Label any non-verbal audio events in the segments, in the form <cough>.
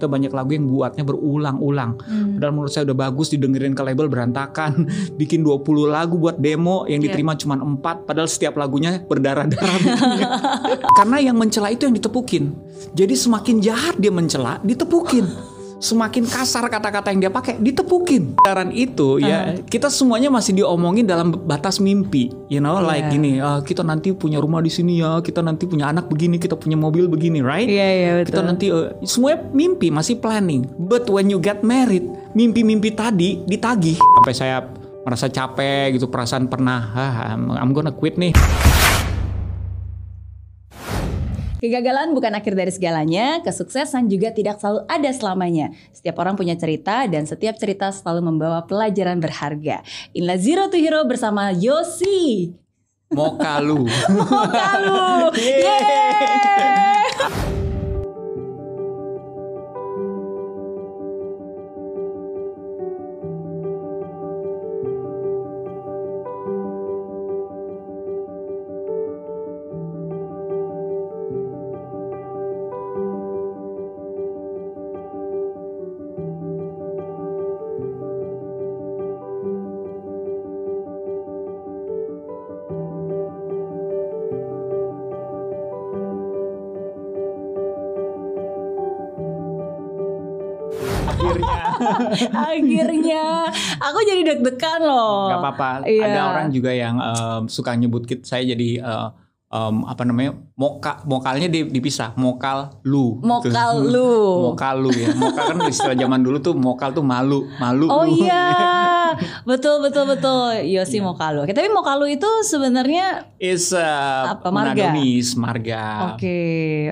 Kita banyak lagu yang buatnya berulang-ulang. Hmm. Padahal menurut saya udah bagus didengerin ke label berantakan. <laughs> Bikin 20 lagu buat demo yang Iya. diterima cuma 4 padahal setiap lagunya berdarah-darah. <laughs> Karena yang mencela itu yang ditepukin. Jadi semakin jahat dia mencela, ditepukin. Semakin kasar kata-kata yang dia pakai, ditepukin. Daran itu ya kita semuanya masih diomongin dalam batas mimpi, you know, like Iya. gini, "Ah, kita nanti punya rumah di sini ya, kita nanti punya anak begini, kita punya mobil begini, right? Iya iya Kita betul. nanti eh, semuanya mimpi masih planning. But when you get married, mimpi-mimpi tadi ditagih. Sampai saya merasa capek gitu, perasaan pernah, ah, I'm, I'm gonna quit nih. Kegagalan bukan akhir dari segalanya, kesuksesan juga tidak selalu ada selamanya. Setiap orang punya cerita dan setiap cerita selalu membawa pelajaran berharga. Inilah Zero to Hero bersama Yosi. Mokalu. <laughs> Mokalu. Yeay. Akhirnya aku jadi deg-degan loh. Gak apa-apa. Iya. Ada orang juga yang em, suka nyebut kita, saya jadi eh, em, apa namanya moka mokalnya di- dipisah mokal lu gitu. Mokal lu. mokal lu ya mokal kan istilah zaman dulu tuh mokal tuh malu malu Oh lu. iya, <laughs> <laughs> betul betul betul. Yosi Mokalu. Oke, tapi Mokalu itu sebenarnya is uh, Apa, marga? Manadonis marga oke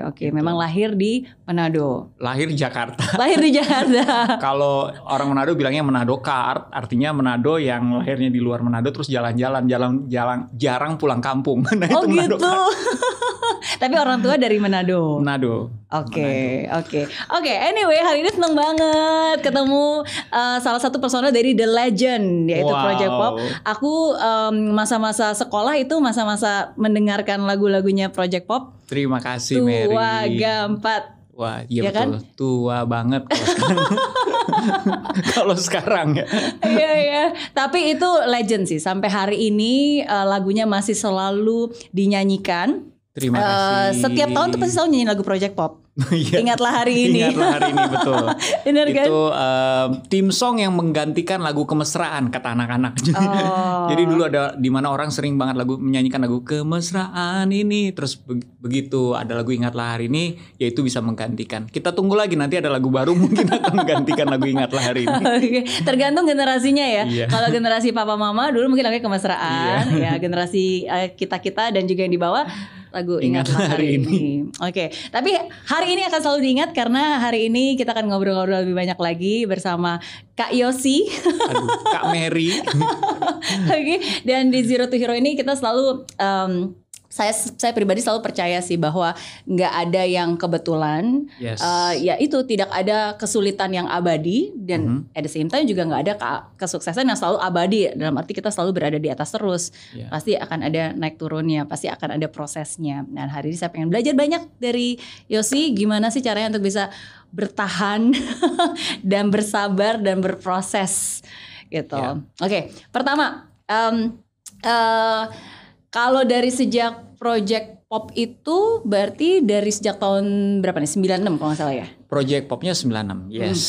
oke, Gitu. memang lahir di Manado. lahir di Jakarta <laughs> Lahir di Jakarta. <laughs> kalau orang Manado bilangnya Manado Kart artinya Manado yang lahirnya di luar Manado terus jalan-jalan jalan jalan jarang pulang kampung nah oh itu gitu. Tapi orang tua dari Manado. Manado Oke, oke, oke. Anyway, hari ini seneng banget ketemu uh, salah satu personel dari The Legend yaitu Wow. Project Pop. Aku um, masa-masa sekolah itu masa-masa mendengarkan lagu-lagunya Project Pop. terima kasih Mary Tua Gampat. Wah, iya Ya kan? betul. Tua banget kalau sekarang. <laughs> kalau sekarang ya. Iya iya. Tapi itu legend sih. Sampai hari ini uh, lagunya masih selalu dinyanyikan. Terima Uh, kasih. setiap tahun tuh pasti selalu nyanyi lagu Project Pop. Iya. Ingatlah hari ini. Ingatlah hari ini betul. <laughs> Kan? Itu um, tim song yang menggantikan lagu kemesraan kata anak-anak. <laughs> Oh. Jadi dulu ada di mana orang sering banget lagu menyanyikan lagu kemesraan ini terus be- begitu ada lagu ingatlah hari ini yaitu bisa menggantikan. Kita tunggu lagi nanti ada lagu baru <laughs> mungkin akan menggantikan lagu ingatlah hari ini. Oke, tergantung generasinya ya. Iya. Kalau generasi papa mama dulu mungkin lagunya kemesraan, ya generasi kita kita dan juga yang di bawah lagu ingatlah Ingatlah hari, hari ini. Oke, tapi hari ini akan selalu diingat karena hari ini kita akan ngobrol-ngobrol lebih banyak lagi bersama Kak Yosi. Aduh, Kak Mary. <laughs> Oke, dan di Zero to Hero ini kita selalu em, saya saya pribadi selalu percaya sih bahwa nggak ada yang kebetulan. Yes. Eh, ya itu tidak ada kesulitan yang abadi dan at the same time juga nggak ada ke- kesuksesan yang selalu abadi dalam arti kita selalu berada di atas terus Iya. pasti akan ada naik turunnya pasti akan ada prosesnya nah hari ini saya pengen belajar banyak dari Yosi gimana sih caranya untuk bisa bertahan <laughs> dan bersabar dan berproses gitu Iya. oke pertama em, eh, kalau dari sejak project pop itu berarti dari sejak tahun berapa nih 96 kalau nggak salah ya Project Popnya 96, yes.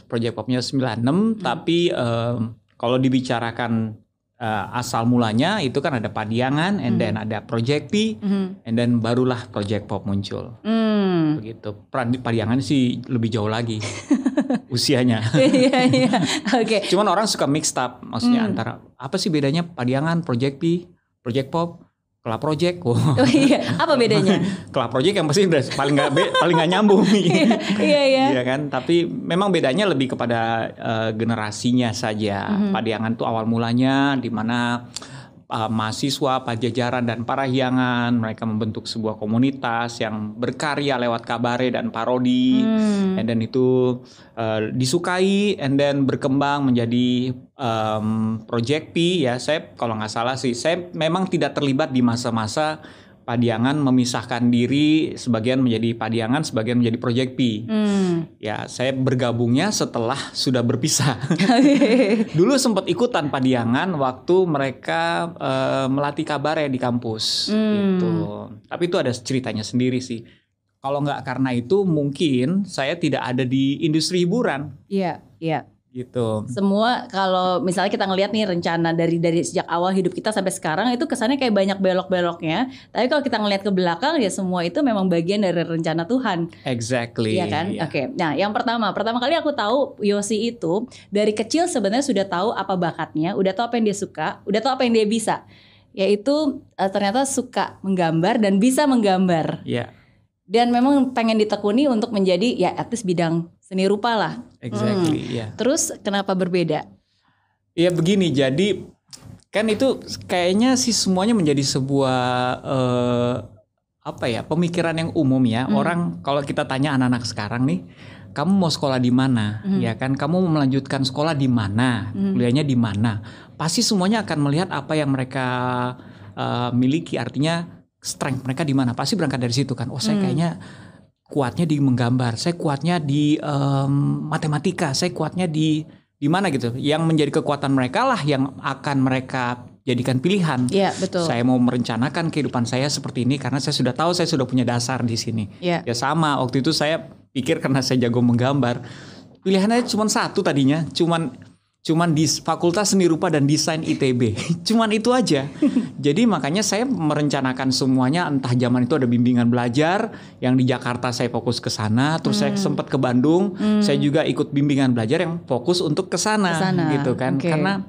Hmm. Project Popnya 96, tapi em, kalau dibicarakan eh, asal mulanya itu kan ada Padiangan, and then ada Project P, Mhm. and then barulah Project Pop muncul. Hmm. Begitu. Padiangan sih lebih jauh lagi <laughs> usianya. <laughs> Iya iya. <laughs> Oke. Cuman orang suka mixed up, maksudnya Hmm. antara apa sih bedanya Padiangan, Project P, Project Pop, Kelap Project. Wow. Oh iya. Apa bedanya? <laughs> Kelap Project yang pasti udah paling nggak be- paling nggak nyambung. <laughs> Iya iya. Iya kan, tapi memang bedanya lebih kepada eh, generasinya saja. Mhm. Padiangan tuh awal mulanya di mana eh, mahasiswa, pajajaran dan para hiangan mereka membentuk sebuah komunitas yang berkarya lewat kabare dan parodi. Hmm. And then itu eh, disukai and then berkembang menjadi em, Project P ya. Saya kalau nggak salah sih, saya memang tidak terlibat di masa-masa Padiangan memisahkan diri sebagian menjadi Padiangan, sebagian menjadi Project P. Hmm. Ya, saya bergabungnya setelah sudah berpisah. <laughs> Dulu sempat ikutan Padiangan waktu mereka eh, melatih kabarnya di kampus Hmm. gitu. Tapi itu ada ceritanya sendiri sih. Kalau nggak karena itu mungkin saya tidak ada di industri hiburan Iya, iya. Gitu. Semua kalau misalnya kita ngelihat nih rencana dari dari sejak awal hidup kita sampai sekarang itu kesannya kayak banyak belok-beloknya. Tapi kalau kita ngelihat ke belakang ya semua itu memang bagian dari rencana Tuhan. Exactly. Iya kan? Iya. Oke. Nah, yang pertama, pertama kali aku tahu Yosi itu dari kecil sebenarnya sudah tahu apa bakatnya, udah tahu apa yang dia suka, udah tahu apa yang dia bisa. Yaitu eh, ternyata suka menggambar dan bisa menggambar. Iya, Dan memang pengen ditekuni untuk menjadi ya at least bidang seni rupa lah. Exactly. Hmm. Iya. Terus kenapa berbeda? Ya begini, jadi kan itu kayaknya sih semuanya menjadi sebuah eh, apa ya pemikiran yang umum ya. Hmm. Orang kalau kita tanya anak-anak sekarang nih, kamu mau sekolah di mana? Hmm. Ya kan, kamu mau melanjutkan sekolah di mana? Hmm. Kuliahnya di mana? Pasti semuanya akan melihat apa yang mereka eh, miliki. Artinya strength mereka di mana? Pasti berangkat dari situ kan. Oh, saya Hmm. kayaknya kuatnya di menggambar, saya kuatnya di em, matematika, saya kuatnya di di mana gitu. Yang menjadi kekuatan mereka lah yang akan mereka jadikan pilihan. Iya, betul. Saya mau merencanakan kehidupan saya seperti ini karena saya sudah tahu saya sudah punya dasar di sini. Iya. Ya sama, waktu itu saya pikir karena saya jago menggambar, pilihannya cuma satu tadinya, cuman cuman di Fakultas Seni Rupa dan Desain ITB. <laughs> cuman itu aja. <laughs> Jadi makanya saya merencanakan semuanya entah zaman itu ada bimbingan belajar yang di Jakarta saya fokus ke sana, terus saya sempat ke Bandung, saya juga ikut bimbingan belajar yang fokus untuk ke sana gitu kan. oke. Karena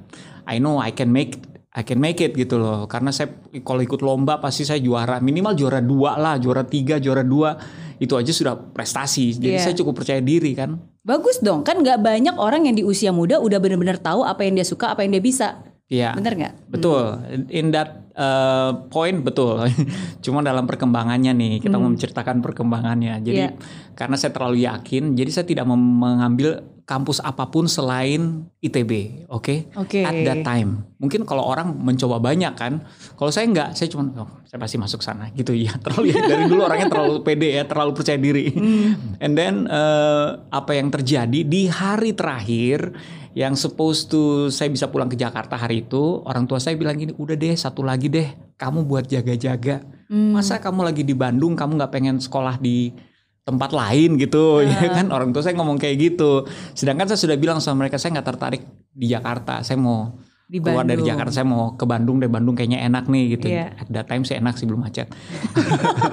I know I can make I can make it gitu loh karena saya kalau ikut lomba pasti saya juara minimal juara dua lah juara tiga juara dua itu aja sudah prestasi jadi Iya. saya cukup percaya diri kan Bagus dong, kan nggak banyak orang yang di usia muda udah bener-bener tahu apa yang dia suka, apa yang dia bisa. Iya Bener nggak? betul in that uh, point betul <laughs> cuma dalam perkembangannya nih kita mau menceritakan perkembangannya jadi Hmm. Iya. karena saya terlalu yakin jadi saya tidak mengambil kampus apa pun selain ITB oke Oke. at that time. Mungkin kalau orang mencoba banyak kan, kalau saya enggak, saya cuma oh, saya pasti masuk sana gitu <laughs> ya. Terlalu ya, dari dulu orangnya terlalu pede ya, terlalu percaya diri. And then eh, apa yang terjadi di hari terakhir yang supposed to saya bisa pulang ke Jakarta hari itu, orang tua saya bilang gini, udah deh satu lagi deh, kamu buat jaga-jaga. Masa kamu lagi di Bandung, kamu nggak pengen sekolah di tempat lain gitu <laughs> ya kan? Orang tua saya ngomong kayak gitu. Sedangkan saya sudah bilang sama mereka saya nggak tertarik di Jakarta saya mau Di keluar dari Bandung. Jakarta saya mau ke Bandung deh Bandung kayaknya enak nih gitu. At that time sih enak sih belum macet.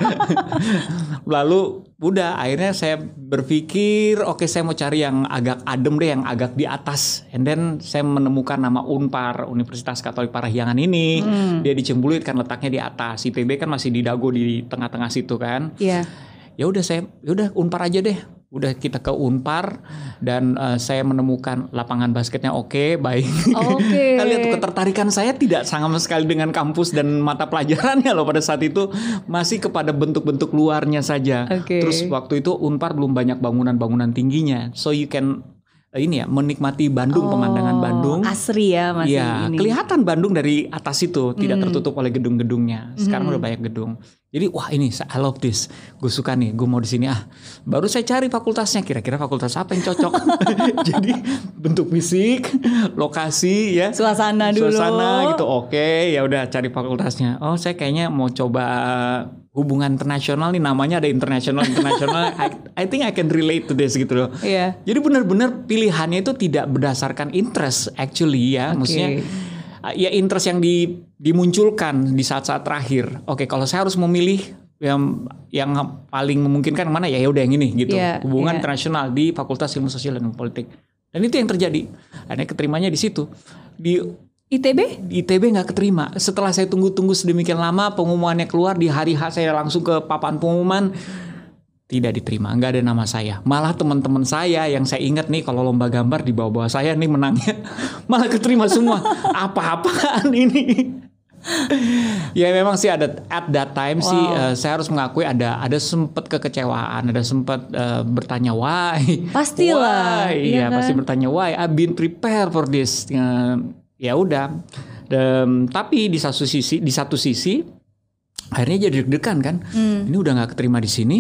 <laughs> Lalu udah akhirnya saya berpikir oke saya mau cari yang agak adem deh yang agak di atas. And then saya menemukan nama Unpar Universitas Katolik Parahyangan ini. Hmm. dia di Cembulit kan letaknya di atas. IPB kan masih di Dago di tengah-tengah situ kan. Iya. Ya udah saya ya udah unpar aja deh. Udah kita ke unpar dan eh, saya menemukan lapangan basketnya oke baik. Oke. Kalian <laughs> lihat tuh ketertarikan saya tidak sama sekali dengan kampus dan mata pelajarannya loh pada saat itu. Masih kepada bentuk-bentuk luarnya saja. Oke. terus waktu itu unpar belum banyak bangunan-bangunan tingginya. So you can ini ya menikmati Bandung pemandangan Oh, Bandung Asri ya masih Iya, ini. kelihatan Bandung dari atas itu tidak Hmm. tertutup oleh gedung-gedungnya. Sekarang udah banyak gedung. Jadi wah ini I love this. Gue suka nih, gue mau di sini ah. Baru saya cari fakultasnya, kira-kira fakultas apa yang cocok. <laughs> Jadi bentuk fisik, lokasi ya. Suasana dulu. Suasana gitu. Oke, ya udah cari fakultasnya. Oh, saya kayaknya mau coba hubungan internasional nih namanya ada internasional internasional. <laughs> I, I think I can relate to this gitu loh. Iya. Jadi benar-benar pilihannya itu tidak berdasarkan interest actually ya, Oke. maksudnya uh, ya interest yang di, dimunculkan di saat-saat terakhir. Oke, kalau saya harus memilih yang yang paling memungkinkan mana ya ya udah yang ini gitu. Iya, Hubungan iya. internasional di Fakultas Ilmu Sosial dan Politik. Dan itu yang terjadi. Akhirnya keterimanya di situ. Di ITB? ITB nggak keterima. Setelah saya tunggu-tunggu sedemikian lama pengumumannya keluar di hari H saya langsung ke papan pengumuman tidak diterima, nggak ada nama saya. Malah teman-teman saya yang saya ingat nih kalau lomba gambar di bawah-bawah saya nih menangnya <laughs> malah keterima semua. Apa-apaan ini? ya memang sih ada at that time sih eh, saya harus mengakui ada ada sempat kekecewaan, ada sempat eh, bertanya why. Pastilah, Why? iya Iya, kan? pasti bertanya why I've been prepared for this. Eh, ya udah. Dan- tapi di satu sisi di satu sisi akhirnya jadi deg-degan kan. Hmm. Ini udah nggak keterima di sini.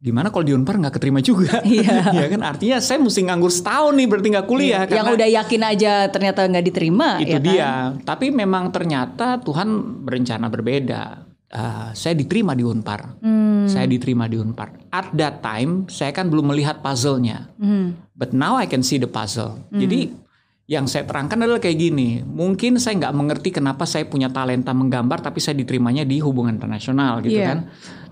Gimana kalau di Unpar nggak keterima juga? <laughs> Iya. <laughs> ya kan artinya saya mesti nganggur setahun nih berarti nggak kuliah. Yang karena udah yakin aja ternyata nggak diterima. itu ya kan? dia. Tapi memang ternyata Tuhan berencana berbeda. Uh, saya diterima di Unpar. Hmm. Saya diterima di Unpar. At that time saya kan belum melihat puzzle-nya. Hmm. But now I can see the puzzle. Jadi yang saya terangkan adalah kayak gini. Mungkin saya nggak mengerti kenapa saya punya talenta menggambar, tapi saya diterimanya di hubungan internasional gitu Iya. kan.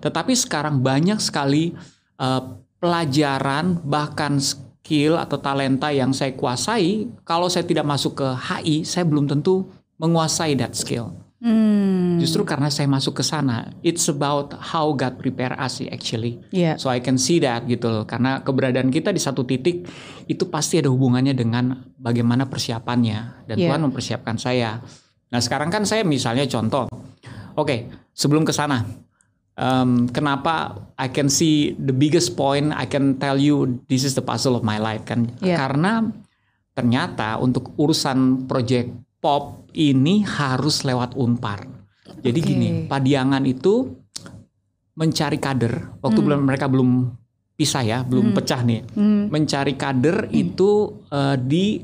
Tetapi sekarang banyak sekali eh, pelajaran bahkan skill atau talenta yang saya kuasai. Kalau saya tidak masuk ke HI, saya belum tentu menguasai that skill. Hmm. Justru karena saya masuk ke sana, it's about how God prepare us actually. Iya. So I can see that gitu loh. Karena keberadaan kita di satu titik itu pasti ada hubungannya dengan bagaimana persiapannya dan Yeah. Tuhan mempersiapkan saya. Nah sekarang kan saya misalnya contoh, oke sebelum ke sana, um, kenapa I can see the biggest point I can tell you this is the puzzle of my life kan? Yeah. Karena ternyata untuk urusan project pop ini harus lewat unpar. Jadi Oke. gini, Padiangan itu mencari kader waktu Hmm. belum mereka belum pisah ya, belum Hmm. pecah nih. Hmm. Mencari kader itu eh, di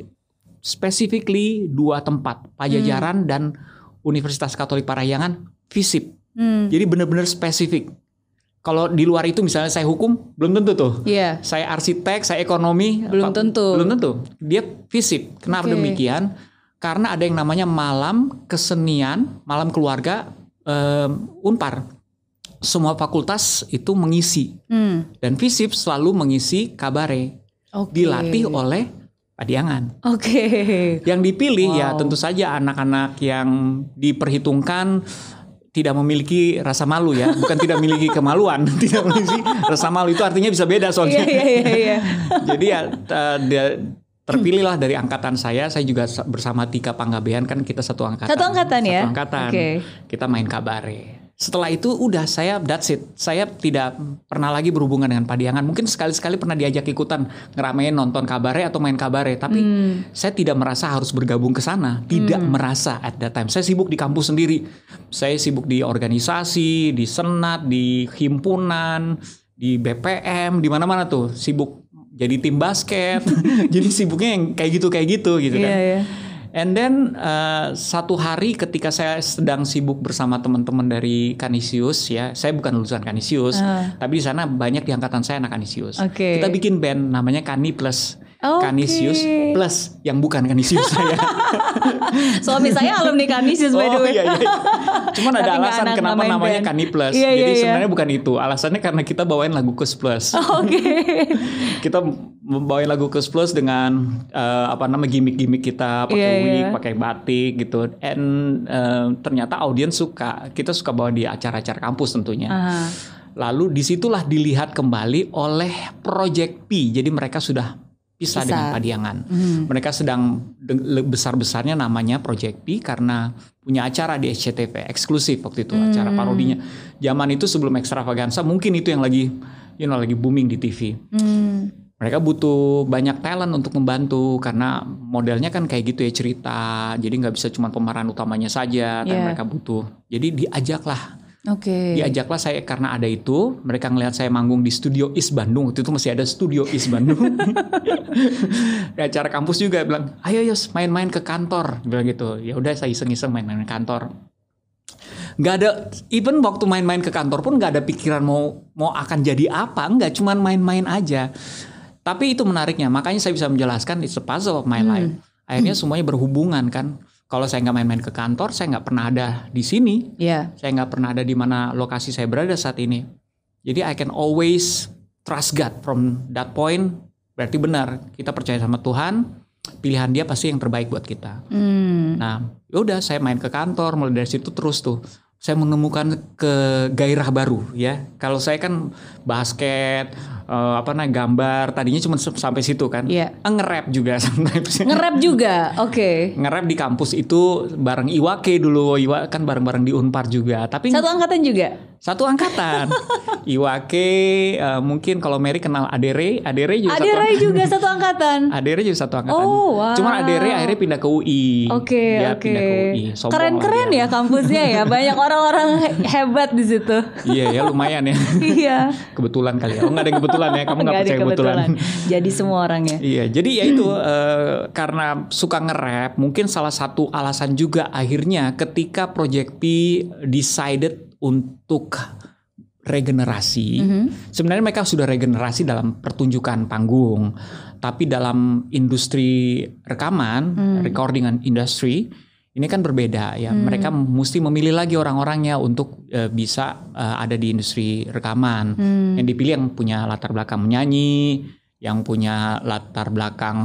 specifically dua tempat, Pajajaran dan Universitas Katolik Parahyangan FISIP. Hmm. Jadi benar-benar spesifik. Kalau di luar itu misalnya saya hukum, belum tentu tuh. Iya. Saya arsitek, saya ekonomi, Belum apa- tentu. Belum tentu. Dia FISIP. Kenapa Oke. demikian? Karena ada yang namanya malam kesenian, malam keluarga em, Unpar. Semua fakultas itu mengisi Hmm. dan FISIP selalu mengisi kabare. Oke. Dilatih oleh Padiangan. Oke. Yang dipilih ya Wow. tentu saja anak-anak yang diperhitungkan tidak memiliki rasa malu ya, bukan tidak memiliki kemaluan, <laughs> tidak memiliki rasa malu itu artinya bisa beda soalnya. iya iya iya. <laughs> Jadi ya eh, dia- terpilihlah dari angkatan saya, saya juga sa- bersama Tika Panggabean kan kita satu angkatan. Satu angkatan ya? Satu angkatan. Oke. Kita main kabare. Setelah itu udah saya that's it. Saya tidak pernah lagi berhubungan dengan Padiangan. Mungkin sekali-sekali pernah diajak ikutan ngeramein nonton kabare atau main kabare, tapi Hmm. saya tidak merasa harus bergabung ke sana. Tidak merasa at that time. Saya sibuk di kampus sendiri. Saya sibuk di organisasi, di senat, di himpunan, di BPM, di mana-mana tuh. Sibuk jadi tim basket. <laughs> jadi sibuknya yang kayak gitu kayak gitu gitu kan. Iya iya. And then uh, satu hari ketika saya sedang sibuk bersama teman-teman dari Kanisius ya, saya bukan lulusan Kanisius, Ah. tapi di sana banyak di angkatan saya anak Kanisius. Oke. Kita bikin band namanya Kani Plus. Oke. Kanisius Plus yang bukan Kanisius saya. <laughs> Suami saya alumni Kanisius by the oh way. iya iya. Cuman ada alasan anak kenapa namanya band. Kani Plus. Iya, iya, Jadi iya. sebenarnya bukan itu. Alasannya karena kita bawain lagu Kus Plus. <laughs> Oke. kita membawain lagu Kus Plus dengan eh, apa nama gimmick-gimmick kita pakai Iya, wig, iya. pakai batik gitu. And eh, ternyata audiens suka. Kita suka bawa di acara-acara kampus tentunya. Ah. Lalu di situlah dilihat kembali oleh Project P. Jadi mereka sudah pisah Pisah. dengan Padiangan. Hmm. Mereka sedang besar-besarnya namanya Project P karena punya acara di SCTV eksklusif waktu itu acara Hmm. parodinya. Zaman itu sebelum Extravaganza mungkin itu yang lagi you know lagi booming di TV. Hmm. Mereka butuh banyak talent untuk membantu karena modelnya kan kayak gitu ya cerita. Jadi nggak bisa cuma pemeran utamanya saja, tapi Yeah. mereka butuh. Jadi diajaklah Oke. diajaklah saya karena ada itu. Mereka ngelihat saya manggung di studio Is Bandung. Waktu itu masih ada studio Is Bandung. <laughs> Di acara kampus juga bilang ayo yos main-main ke kantor. Bilang gitu. Ya udah saya iseng-iseng main-main ke kantor. Nggak ada even waktu main-main ke kantor pun nggak ada pikiran mau mau akan jadi apa. Nggak cuman main-main aja. Tapi itu menariknya. Makanya saya bisa menjelaskan it's a puzzle of my life. Akhirnya semuanya berhubungan kan kalau saya nggak main-main ke kantor saya nggak pernah ada di sini Iya. saya nggak pernah ada di mana lokasi saya berada saat ini. Jadi I can always trust God from that point. Berarti benar kita percaya sama Tuhan, pilihan Dia pasti yang terbaik buat kita. Hmm. Nah, yaudah saya main ke kantor, mulai dari situ terus tuh saya menemukan ke gairah baru ya. Kalau saya kan basket, eh, apa namanya gambar, tadinya cuma sampai situ kan. Iya. Eh, Nge-rap juga <laughs> sometimes. Nge-rap juga. Oke. Nge-rap di kampus itu bareng Iwake dulu, Iwa kan bareng-bareng di Unpar juga. Tapi Satu angkatan juga. Satu angkatan. <laughs> Iwake uh, mungkin kalau Mary kenal Adere, Adere juga Adere satu juga satu angkatan. <laughs> Adere juga satu angkatan. Oh, wow. Cuman Adere akhirnya pindah ke UI. Oke, Dia oke. pindah ke UI. Sombong Keren-keren ya kampusnya ya. Banyak orang-orang he- hebat di situ. Iya ya lumayan ya. <laughs> iya. kebetulan kali ya. Oh nggak ada yang kebetulan ya. Kamu nggak Nggak ada percaya kebetulan. Jadi semua orangnya. Iya, jadi ya itu eh, karena suka nge-rap, mungkin salah satu alasan juga akhirnya ketika Project P decided untuk regenerasi. Sebenarnya mereka sudah regenerasi dalam pertunjukan panggung, tapi dalam industri rekaman, recording and industry ini kan berbeda ya. Mereka mesti memilih lagi orang-orangnya untuk eh, bisa eh, ada di industri rekaman. Yang dipilih yang punya latar belakang menyanyi, yang punya latar belakang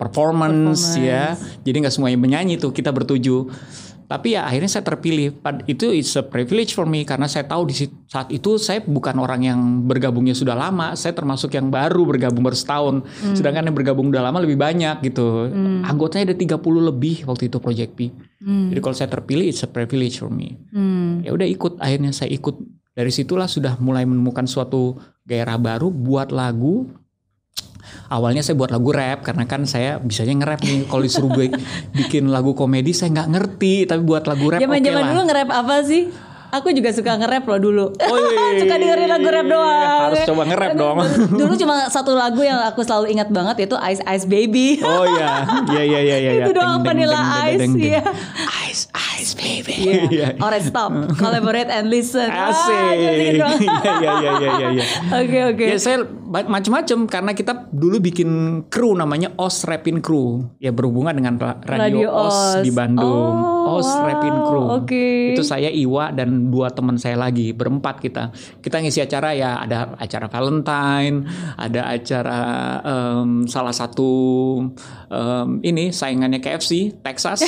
performance, ya. Jadi nggak semuanya menyanyi tuh kita bertuju. Tapi ya akhirnya saya terpilih. Itu it's a privilege for me karena saya tahu di saat itu saya bukan orang yang bergabungnya sudah lama. Saya termasuk yang baru bergabung baru setahun. Sedangkan yang bergabung udah lama lebih banyak gitu. Anggotanya ada 30 lebih waktu itu Project P. Jadi kalau saya terpilih it's a privilege for me. Hmm. Ya udah ikut akhirnya saya ikut. Dari situlah sudah mulai menemukan suatu gairah baru buat lagu Awalnya saya buat lagu rap karena kan saya bisanya nge-rap nih. Kalau disuruh bi- bikin lagu komedi saya nggak ngerti, tapi buat lagu rap oke Zaman-zaman lah. dulu nge-rap apa sih? Aku juga suka nge-rap loh dulu. Oh, iya. <laughs> suka dengerin lagu rap doang. Harus coba nge-rap dong. Dulu cuma satu lagu yang aku selalu ingat banget yaitu Ice Ice Baby. Oh iya, iya iya iya iya. <laughs> Itu doang Vanilla Ice, iya. Ice Ice baby. Iya. <laughs> Iya. Alright stop. <laughs> Collaborate and listen. Asik. doang. <laughs> Iya iya iya iya iya. Oke oke. Ya saya macam-macam karena kita dulu bikin kru namanya OS Rapin Crew. Ya berhubungan dengan ra- Radio radio, OS, OS. di Bandung. Oh, OS wow, Rapin Crew. oke. Itu saya Iwa dan dua teman saya lagi berempat kita. Kita ngisi acara ya ada acara Valentine, ada acara em, salah satu em, ini saingannya KFC Texas.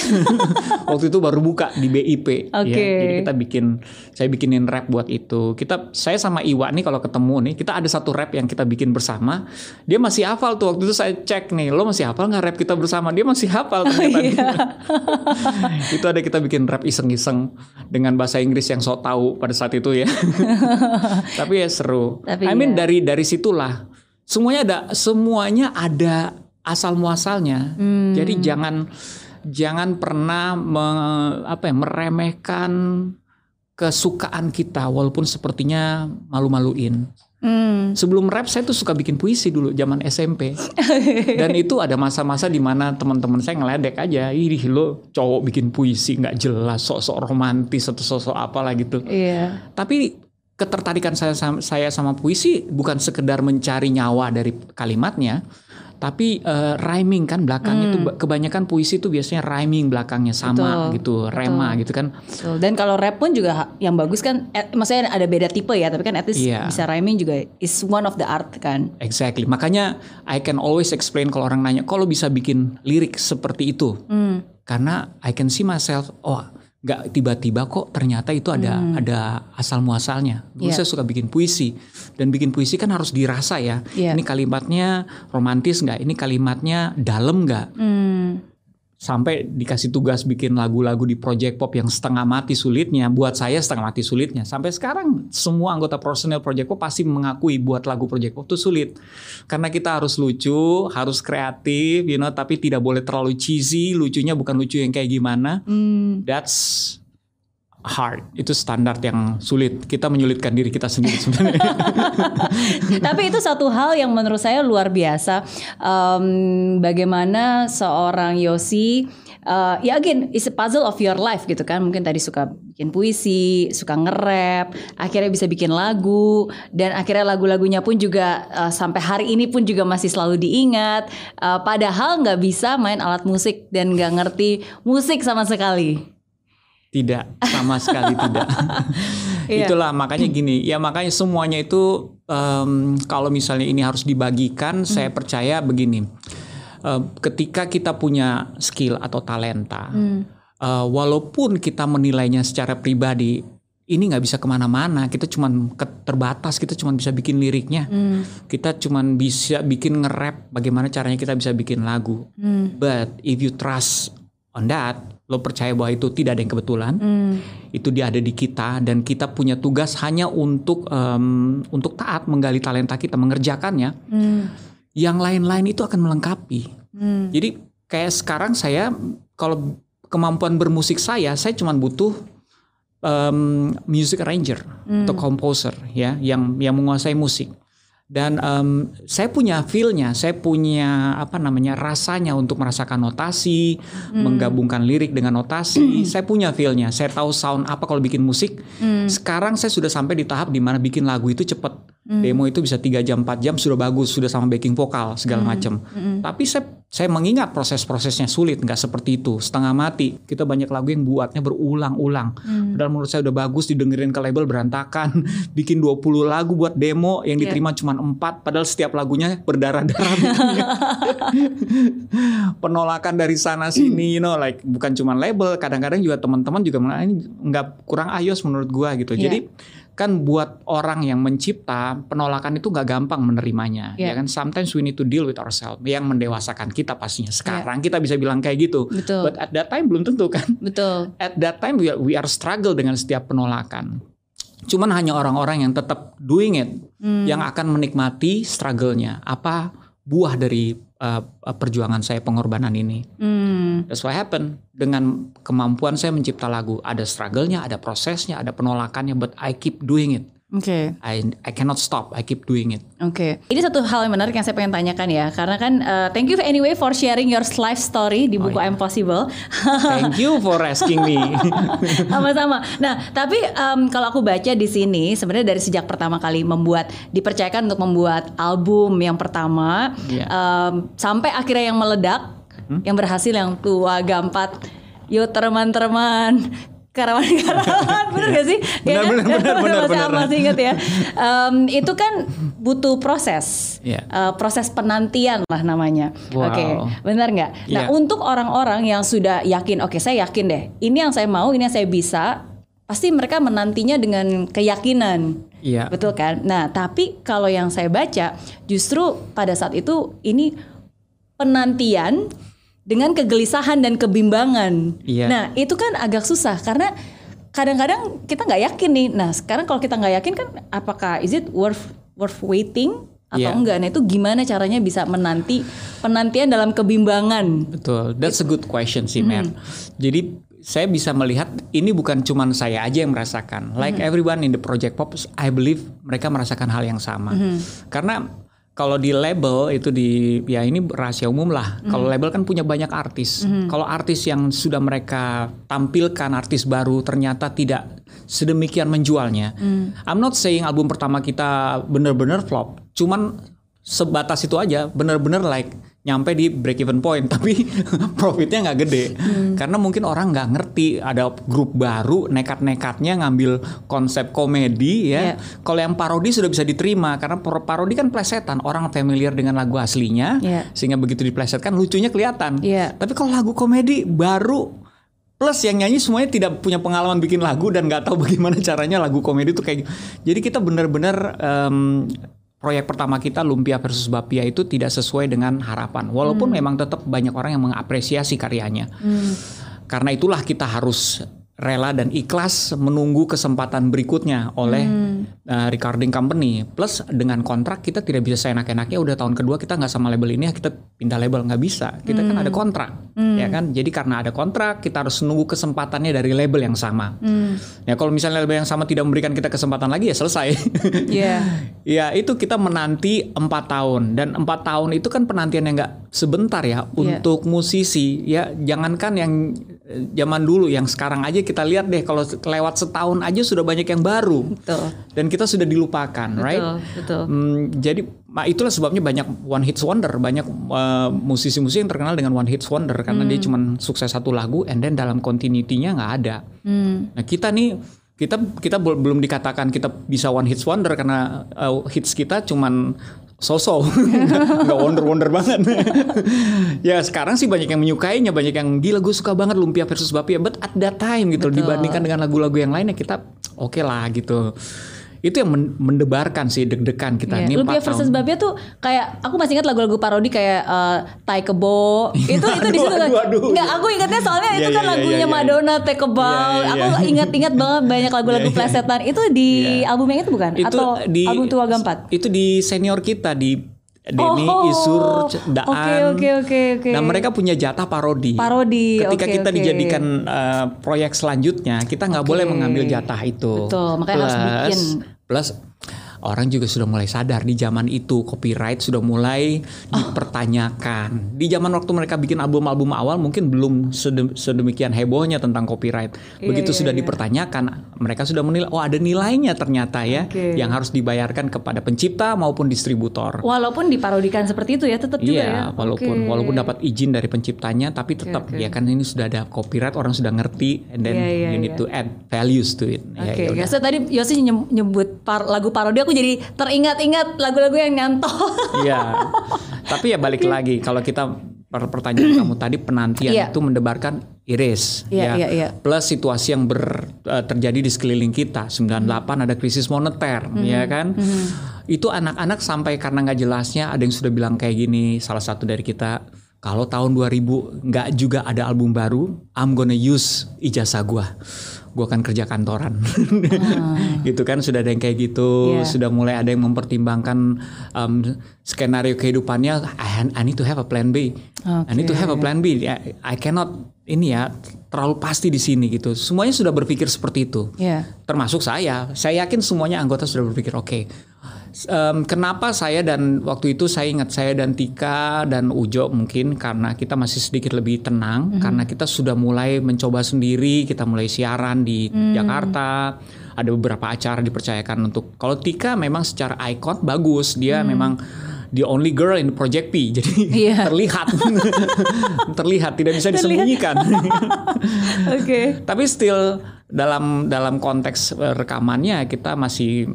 Waktu itu baru buka di BIP. ya. Oke. Jadi kita bikin saya bikinin rap buat itu. Kita saya sama Iwa nih kalau ketemu nih kita ada satu rap yang kita bikin bersama. Dia masih hafal tuh waktu itu saya cek nih, lo masih hafal nggak rap kita bersama? Dia masih hafal ternyata. Iya. <laughs> itu ada kita bikin rap iseng-iseng dengan bahasa Inggris yang sok tahu pada saat itu ya. <laughs> Tapi ya seru. Tapi I mean ya. dari dari situlah semuanya ada semuanya ada asal muasalnya. Hmm. Jadi jangan jangan pernah me- apa ya meremehkan kesukaan kita walaupun sepertinya malu-maluin. Hmm. Sebelum rap saya tuh suka bikin puisi dulu zaman SMP. <laughs> Dan itu ada masa-masa di mana teman-teman saya ngeledek aja, ih lo cowok bikin puisi nggak jelas, sok-sok romantis atau sok-sok apalah gitu. Iya. Tapi ketertarikan saya sama, saya sama puisi bukan sekedar mencari nyawa dari kalimatnya, tapi eh, rhyming kan belakangnya itu kebanyakan puisi itu biasanya rhyming belakangnya sama Betul, gitu, rema gitu kan. Betul. Dan kalau rap pun juga yang bagus kan, eh, maksudnya ada beda tipe ya, tapi kan at least Iya. bisa rhyming juga is one of the art kan. Exactly. Makanya I can always explain kalau orang nanya, kalau bisa bikin lirik seperti itu, Hmm. karena I can see myself, oh nggak tiba-tiba kok ternyata itu ada ada asal muasalnya. Dulu Hmm. Iya. saya suka bikin puisi dan bikin puisi kan harus dirasa ya. Iya. Ini kalimatnya romantis nggak? Ini kalimatnya dalam nggak? Hmm. Sampai dikasih tugas bikin lagu-lagu di Project Pop yang setengah mati sulitnya. Buat saya setengah mati sulitnya. Sampai sekarang semua anggota personel Project Pop pasti mengakui buat lagu Project Pop itu sulit. Karena kita harus lucu, harus kreatif, you know, tapi tidak boleh terlalu cheesy. Lucunya bukan lucu yang kayak gimana. Hmm. That's hard. Itu standar yang sulit. Kita menyulitkan diri kita sendiri sebenarnya. <laughs> Tapi itu satu hal yang menurut saya luar biasa. Em, bagaimana seorang Yosi, eh, ya again, it's a puzzle of your life gitu kan. Mungkin tadi suka bikin puisi, suka nge-rap, akhirnya bisa bikin lagu, dan akhirnya lagu-lagunya pun juga eh, sampai hari ini pun juga masih selalu diingat. Eh, padahal nggak bisa main alat musik dan nggak ngerti musik sama sekali. Tidak, sama sekali tidak. <laughs> Iya. Itulah makanya gini, ya makanya semuanya itu em, kalau misalnya ini harus dibagikan, saya percaya begini. Em, ketika kita punya skill atau talenta, eh, walaupun kita menilainya secara pribadi, ini nggak bisa ke mana-mana. Kita cuman ke- terbatas, kita cuman bisa bikin liriknya, kita cuman bisa bikin nge-rap. Bagaimana caranya kita bisa bikin lagu? But if you trust on that, lo percaya bahwa itu tidak ada yang kebetulan, Hmm. itu dia ada di kita dan kita punya tugas hanya untuk em, untuk taat menggali talenta kita, mengerjakannya. Hmm. Yang lain-lain itu akan melengkapi. Hmm. Jadi kayak sekarang saya kalau kemampuan bermusik saya, saya cuma butuh em, music arranger atau composer ya yang yang menguasai musik. Dan em, saya punya feel-nya, saya punya apa namanya rasanya untuk merasakan notasi, menggabungkan lirik dengan notasi. <clears throat> saya punya feel-nya, saya tahu sound apa kalau bikin musik. Sekarang saya sudah sampai di tahap di mana bikin lagu itu cepet. Demo itu bisa 3 jam, 4 jam sudah bagus, sudah sama backing vokal segala macam. Tapi saya saya mengingat proses-prosesnya sulit, nggak seperti itu, setengah mati. Kita banyak lagu yang buatnya berulang-ulang. Padahal menurut saya udah bagus didengerin ke label berantakan. <laughs> Bikin 20 lagu buat demo yang diterima cuma 4 padahal setiap lagunya berdarah-darah. <laughs> Penolakan dari sana sini, you know, like bukan cuma label, kadang-kadang juga teman-teman juga bilang, "Ah, ini nggak kurang ayos menurut gua gitu. Iya. Jadi kan buat orang yang mencipta penolakan itu nggak gampang menerimanya Iya. ya kan sometimes we need to deal with ourselves yang mendewasakan kita pastinya sekarang kita bisa bilang kayak gitu Betul. but at that time belum tentu kan Betul. at that time we are, we are struggle dengan setiap penolakan cuman hanya orang-orang yang tetap doing it Hmm. yang akan menikmati struggle-nya apa buah dari uh, perjuangan saya pengorbanan ini Hmm. That's what happened. Dengan kemampuan saya mencipta lagu, ada struggle-nya, ada prosesnya, ada penolakannya, but I keep doing it. Oke. I I cannot stop. I keep doing it. Oke, ini satu hal yang menarik yang saya pengen tanyakan ya, karena kan uh, thank you anyway for sharing your life story di buku iya. I'm Possible. Thank you for asking me. <laughs> Sama-sama. Nah, tapi em, kalau aku baca di sini sebenarnya dari sejak pertama kali membuat dipercayakan untuk membuat album yang pertama Iya. em, sampai akhirnya yang meledak, yang berhasil yang tua gampat, yo teman-teman. Karawan-karawan, bener gak sih? Benar, kan? benar, benar, benar, masih, benar. masih inget ya. Em, itu kan butuh proses, Iya. Eh, proses penantian lah namanya. Wow. Oke, benar nggak? Nah, Iya. untuk orang-orang yang sudah yakin, oke saya yakin deh, ini yang saya mau, ini yang saya bisa, pasti mereka menantinya dengan keyakinan. Iya. Betul kan? Nah, tapi kalau yang saya baca, justru pada saat itu ini penantian dengan kegelisahan dan kebimbangan. Iya. Nah, itu kan agak susah karena kadang-kadang kita nggak yakin nih. Nah, sekarang kalau kita nggak yakin kan, apakah is it worth worth waiting atau Iya. enggak? Nah, itu gimana caranya bisa menanti penantian dalam kebimbangan? Betul. That's a good question sih, Mer. Hmm. Jadi saya bisa melihat ini bukan cuman saya aja yang merasakan. Like Hmm. everyone in the project pop, I believe mereka merasakan hal yang sama. Hmm. Karena kalau di label itu di ya ini rahasia umum lah. Hmm. Kalau label kan punya banyak artis. Kalau artis yang sudah mereka tampilkan artis baru ternyata tidak sedemikian menjualnya. Hmm. I'm not saying album pertama kita bener-bener flop. Cuman sebatas itu aja bener-bener like nyampe di break even point <laughs> tapi profitnya nggak gede karena mungkin orang nggak ngerti ada grup baru nekat-nekatnya ngambil konsep komedi ya Iya. kalau yang parodi sudah bisa diterima karena par- parodi kan plesetan orang familiar dengan lagu aslinya Iya. sehingga begitu diplesetkan lucunya kelihatan Iya. tapi kalau lagu komedi baru plus yang nyanyi semuanya tidak punya pengalaman bikin lagu dan nggak tahu <laughs> bagaimana caranya lagu komedi itu kayak jadi kita benar-benar em, proyek pertama kita Lumpia versus Bapia itu tidak sesuai dengan harapan. Walaupun memang tetap banyak orang yang mengapresiasi karyanya. Karena itulah kita harus rela dan ikhlas menunggu kesempatan berikutnya oleh uh, recording company. Plus dengan kontrak kita tidak bisa seenak-enaknya udah tahun kedua kita nggak sama label ini ya kita pindah label nggak bisa. Kita kan ada kontrak, ya kan. Jadi karena ada kontrak kita harus nunggu kesempatannya dari label yang sama. Ya kalau misalnya label yang sama tidak memberikan kita kesempatan lagi ya selesai. <laughs> Iya. Ya itu kita menanti empat tahun dan empat tahun itu kan penantian yang nggak sebentar ya untuk musisi ya jangankan yang zaman dulu yang sekarang aja kita lihat deh kalau lewat setahun aja sudah banyak yang baru Betul. dan kita sudah dilupakan right Betul, betul. Hmm, jadi itulah sebabnya banyak one hits wonder banyak eh, musisi-musisi yang terkenal dengan one hits wonder karena dia cuma sukses satu lagu and then dalam continuity-nya nggak ada Hmm. Nah kita nih kita kita bel- belum dikatakan kita bisa one hits wonder karena uh, hits kita cuman so-so <laughs> nggak wonder wonder banget. <laughs> Ya sekarang sih banyak yang menyukainya banyak yang gila gue suka banget lumpia versus bapia. But at that time gitu Betul. dibandingkan dengan lagu-lagu yang lainnya kita oke lah gitu itu yang men- mendebarkan sih deg-degan kita Iya. ini Lumpia versus tahun. Babia tuh kayak aku masih ingat lagu-lagu parodi kayak eh, Tai Kebo. itu itu di situ kan. Nggak, aku ingatnya soalnya Iya, itu iya, kan iya, lagunya iya. Madonna Tai Kebal. Iya, iya, Aku iya. ingat-ingat banget banyak lagu-lagu Iya, iya. plesetan. Itu di Iya. album yang itu bukan? itu Atau di album Tua Gampat? itu di senior kita di Denny Oh, Isur Daan oke, oke, oke, oke. nah mereka punya jatah parodi Parodi, ketika oke, kita oke. dijadikan uh, proyek selanjutnya kita nggak Oke. boleh mengambil jatah itu Betul, makanya harus bikin. plus orang juga sudah mulai sadar di zaman itu copyright sudah mulai dipertanyakan. Di zaman waktu mereka bikin album-album awal mungkin belum sedem- sedemikian hebohnya tentang copyright. Begitu iya, sudah iya. dipertanyakan, mereka sudah menilai oh ada nilainya ternyata ya Oke. yang harus dibayarkan kepada pencipta maupun distributor. Walaupun diparodikan seperti itu ya tetap juga ya. Iya, walaupun Oke. walaupun dapat izin dari penciptanya, tapi tetap oke. ya kan ini sudah ada copyright, orang sudah ngerti, and then Iya, iya, you need iya. to add values to it. Ya, Oke, ya udah. guys. So, tadi Yosi nyebut par- lagu parodi aku jadi teringat-ingat lagu-lagu yang nyantol. <laughs> Iya. Tapi ya balik lagi kalau kita per- pertanyaan kamu tadi penantian Iya. itu mendebarkan iris Iya, ya. iya, iya. Plus situasi yang ber, eh, terjadi di sekeliling kita. 98 ada krisis moneter Mhm. ya kan. Itu anak-anak sampai karena nggak jelasnya ada yang sudah bilang kayak gini salah satu dari kita kalau tahun 2000 nggak juga ada album baru, I'm gonna use ijazah gua. Gua akan kerja kantoran. <laughs> gitu kan sudah ada yang kayak gitu, Iya. sudah mulai ada yang mempertimbangkan um, skenario kehidupannya I, I need to have a plan B. I need to have a plan B. I, I cannot ini ya terlalu pasti di sini gitu. Semuanya sudah berpikir seperti itu. Iya. Termasuk saya. Saya yakin semuanya anggota sudah berpikir oke. Em, kenapa saya dan waktu itu saya ingat saya dan Tika dan Ujo mungkin karena kita masih sedikit lebih tenang karena kita sudah mulai mencoba sendiri, kita mulai siaran di Jakarta. Ada beberapa acara dipercayakan untuk kalau Tika memang secara icon bagus, dia memang the only girl in Project P. <laughs> Jadi Iya. terlihat <laughs> terlihat tidak bisa disembunyikan. <laughs> Oke. Tapi still dalam dalam konteks rekamannya kita masih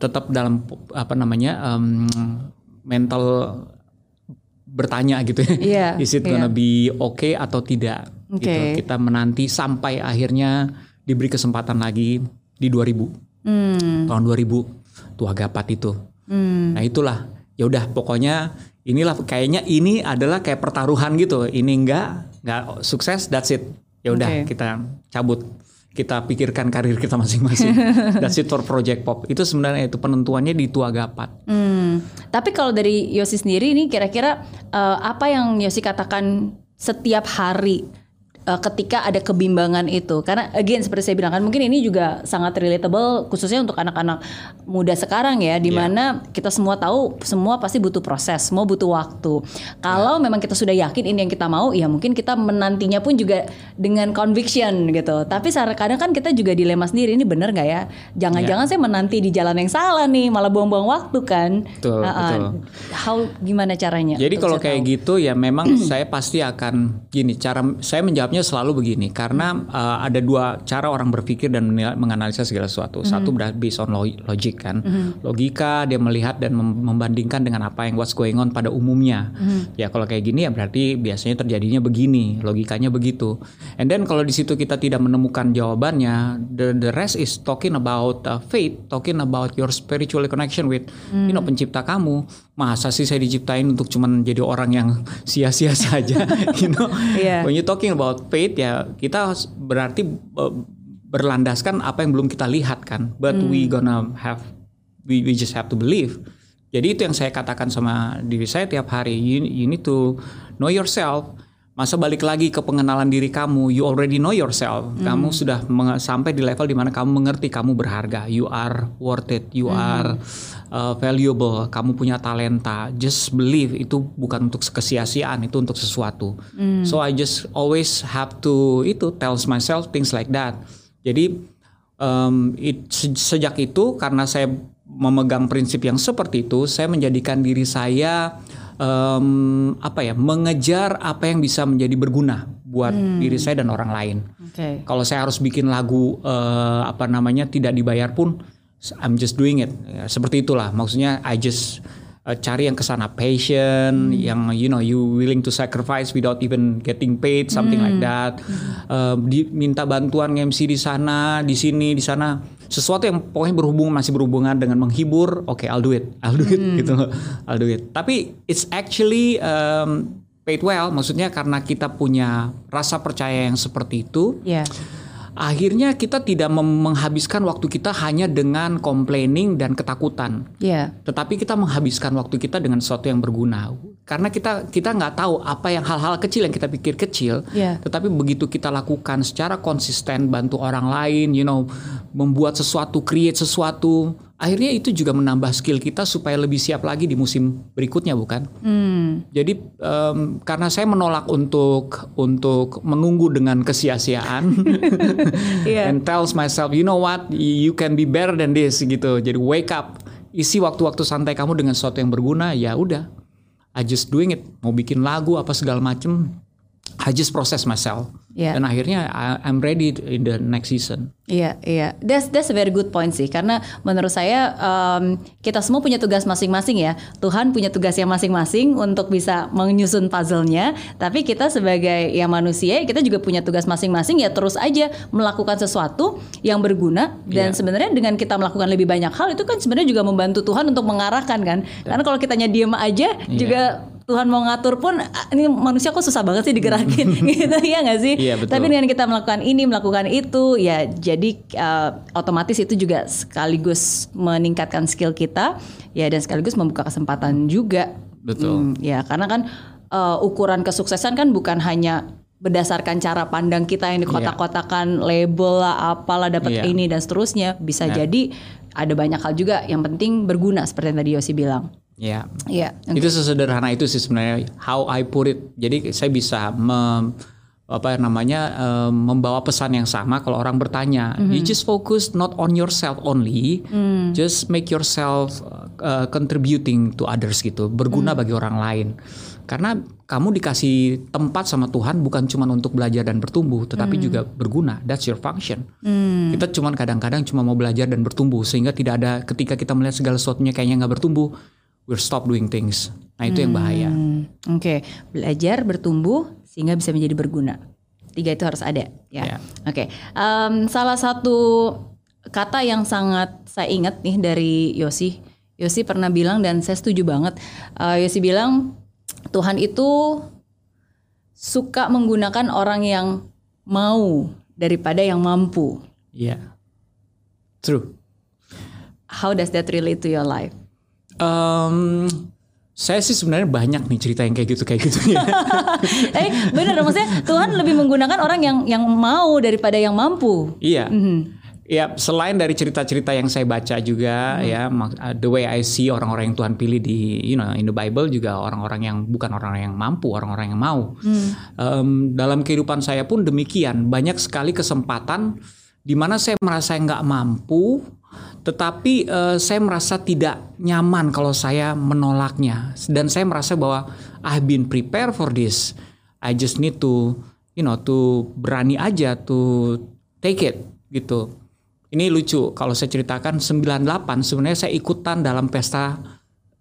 tetap dalam apa namanya em, mental bertanya gitu ya. Iya, <laughs> Is it gonna be okay atau tidak? Oke. Gitu. Kita menanti sampai akhirnya diberi kesempatan lagi di 2000 Hmm. tahun 2000 Tua Gapat itu. Hmm. Nah itulah ya udah pokoknya inilah kayaknya ini adalah kayak pertaruhan gitu. Ini enggak enggak sukses that's it. Ya udah Oke. kita cabut. Kita pikirkan karir kita masing-masing. <laughs> it for Project Pop. Itu sebenarnya itu penentuannya di Tua Gapat. Hmm. Tapi kalau dari Yosi sendiri ini kira-kira eh, apa yang Yosi katakan setiap hari eh, ketika ada kebimbangan itu? Karena again seperti saya bilang kan mungkin ini juga sangat relatable khususnya untuk anak-anak muda sekarang ya di Iya. mana kita semua tahu semua pasti butuh proses, semua butuh waktu. Kalau Iya. memang kita sudah yakin ini yang kita mau, ya mungkin kita menantinya pun juga dengan conviction gitu. Tapi kadang kan kita juga dilema sendiri ini bener nggak ya? Jangan-jangan Iya. saya menanti di jalan yang salah nih, malah buang-buang waktu kan. Betul, Ah, ah. betul. How gimana caranya? Jadi kalau kayak tahu? gitu ya memang <clears throat> saya pasti akan gini cara saya menjawabnya selalu begini karena uh, ada dua cara orang berpikir dan menilai- menganalisa segala sesuatu. Satu ber- based on lo- logic kan. Logika dia melihat dan mem- membandingkan dengan apa yang what's going on pada umumnya. Ya kalau kayak gini ya berarti biasanya terjadinya begini, logikanya begitu. And then kalau di situ kita tidak menemukan jawabannya, the the rest is talking about uh, faith, talking about your spiritual connection with you know pencipta kamu. Masa sih saya diciptain untuk cuman jadi orang yang <laughs> sia-sia saja, <laughs> you know. Iya. When you talking about faith ya kita berarti berlandaskan apa yang belum kita lihat kan. But we gonna have we, we just have to believe. Jadi itu yang saya katakan sama diri saya tiap hari. You, you need to know yourself. Masa balik lagi ke pengenalan diri kamu, you already know yourself. Kamu sudah sampai di level di mana kamu mengerti kamu berharga. You are worth it. You are uh, valuable. Kamu punya talenta. Just believe itu bukan untuk kesia-siaan, itu untuk sesuatu. So I just always have to itu tells myself things like that. Jadi um, it- se- sejak itu karena saya memegang prinsip yang seperti itu, saya menjadikan diri saya um, apa ya mengejar apa yang bisa menjadi berguna buat diri saya dan orang lain. Oke. Kalau saya harus bikin lagu eh, apa namanya tidak dibayar pun, I'm just doing it. Ya, seperti itulah. Maksudnya I just uh, cari yang ke sana passion, yang you know you willing to sacrifice without even getting paid, something like that. Uh, diminta bantuan MC di sana, di sini, di sana. Sesuatu yang pokoknya berhubungan masih berhubungan dengan menghibur, oke, I'll do it, I'll do it gitu, I'll do it. Tapi it's actually um, paid well, maksudnya karena kita punya rasa percaya yang seperti itu Ya. Akhirnya kita tidak menghabiskan waktu kita hanya dengan complaining dan ketakutan Ya. tetapi kita menghabiskan waktu kita dengan sesuatu yang berguna karena kita kita nggak tahu apa yang hal-hal kecil yang kita pikir kecil Ya. tetapi begitu kita lakukan secara konsisten bantu orang lain you know membuat sesuatu create sesuatu akhirnya itu juga menambah skill kita supaya lebih siap lagi di musim berikutnya bukan Hmm. jadi em, karena saya menolak untuk untuk menunggu dengan kesia-siaan <laughs> Iya. and tells myself you know what you can be better than this gitu. Jadi wake up, isi waktu-waktu santai kamu dengan sesuatu yang berguna ya udah. I just doing it. Mau bikin lagu apa segala macem. I just process myself. Iya. Dan akhirnya I- I'm ready in the next season. Iya, iya. That's that's a very good point sih. Karena menurut saya um, kita semua punya tugas masing-masing ya. Tuhan punya tugas yang masing-masing untuk bisa menyusun puzzle-nya. Tapi kita sebagai ya manusia, kita juga punya tugas masing-masing ya terus aja melakukan sesuatu yang berguna. Dan Iya. sebenarnya dengan kita melakukan lebih banyak hal itu kan sebenarnya juga membantu Tuhan untuk mengarahkan kan. Karena kalau kitanya diem aja juga Tuhan mau ngatur pun ah, ini manusia kok susah banget sih digerakin <laughs> gitu ya nggak sih? Iya, betul. Tapi dengan kita melakukan ini melakukan itu ya jadi uh, otomatis itu juga sekaligus meningkatkan skill kita ya dan sekaligus membuka kesempatan juga. Betul. Hmm, ya karena kan uh, ukuran kesuksesan kan bukan hanya berdasarkan cara pandang kita yang dikotak-kotakan label lah apalah dapat Iya. ini dan seterusnya bisa jadi ada banyak hal juga yang penting berguna seperti yang tadi Yosi bilang. Ya. Iya. Itu sesederhana itu sih sebenarnya how I put it. Jadi saya bisa mem- apa namanya em, membawa pesan yang sama kalau orang bertanya. You just focus not on yourself only, just make yourself uh, contributing to others gitu, berguna bagi orang lain. Karena kamu dikasih tempat sama Tuhan bukan cuma untuk belajar dan bertumbuh, tetapi juga berguna. That's your function. Kita cuman kadang-kadang cuma mau belajar dan bertumbuh sehingga tidak ada ketika kita melihat segala sesuatunya kayaknya nggak bertumbuh, we're stop doing things. Nah itu yang bahaya. Hmm, Oke, belajar bertumbuh sehingga bisa menjadi berguna. Tiga itu harus ada, ya. Ya. Oke, Em, salah satu kata yang sangat saya ingat nih dari Yosi. Yosi pernah bilang dan saya setuju banget. Eh, Yosi bilang Tuhan itu suka menggunakan orang yang mau daripada yang mampu. Iya, true. How does that relate to your life? Em, saya sih sebenarnya banyak nih cerita yang kayak gitu kayak gitu ya. <laughs> eh bener maksudnya Tuhan lebih menggunakan orang yang yang mau daripada yang mampu. iya. Mhm. Ya, selain dari cerita-cerita yang saya baca juga ya, mak- uh, the way I see orang-orang yang Tuhan pilih di you know in the Bible juga orang-orang yang bukan orang-orang yang mampu, orang-orang yang mau. Em, dalam kehidupan saya pun demikian, banyak sekali kesempatan di mana saya merasa nggak mampu, tetapi eh, saya merasa tidak nyaman kalau saya menolaknya, dan saya merasa bahwa I've been prepared for this. I just need to you know to berani aja to take it gitu. Ini lucu kalau saya ceritakan 98 sebenarnya saya ikutan dalam pesta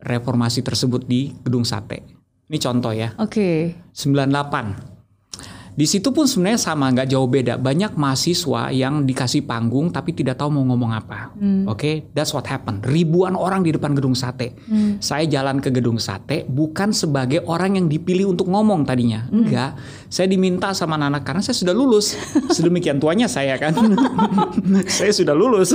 reformasi tersebut di Gedung Sate. Ini contoh ya. Oke. 98. Di situ pun sebenarnya sama, nggak jauh beda. Banyak mahasiswa yang dikasih panggung tapi tidak tahu mau ngomong apa. Oke, that's what happened. Ribuan orang di depan gedung sate. Saya jalan ke gedung sate bukan sebagai orang yang dipilih untuk ngomong tadinya. Enggak, saya diminta sama anak karena saya sudah lulus. <laughs> Sedemikian tuanya saya kan. <laughs> saya sudah lulus.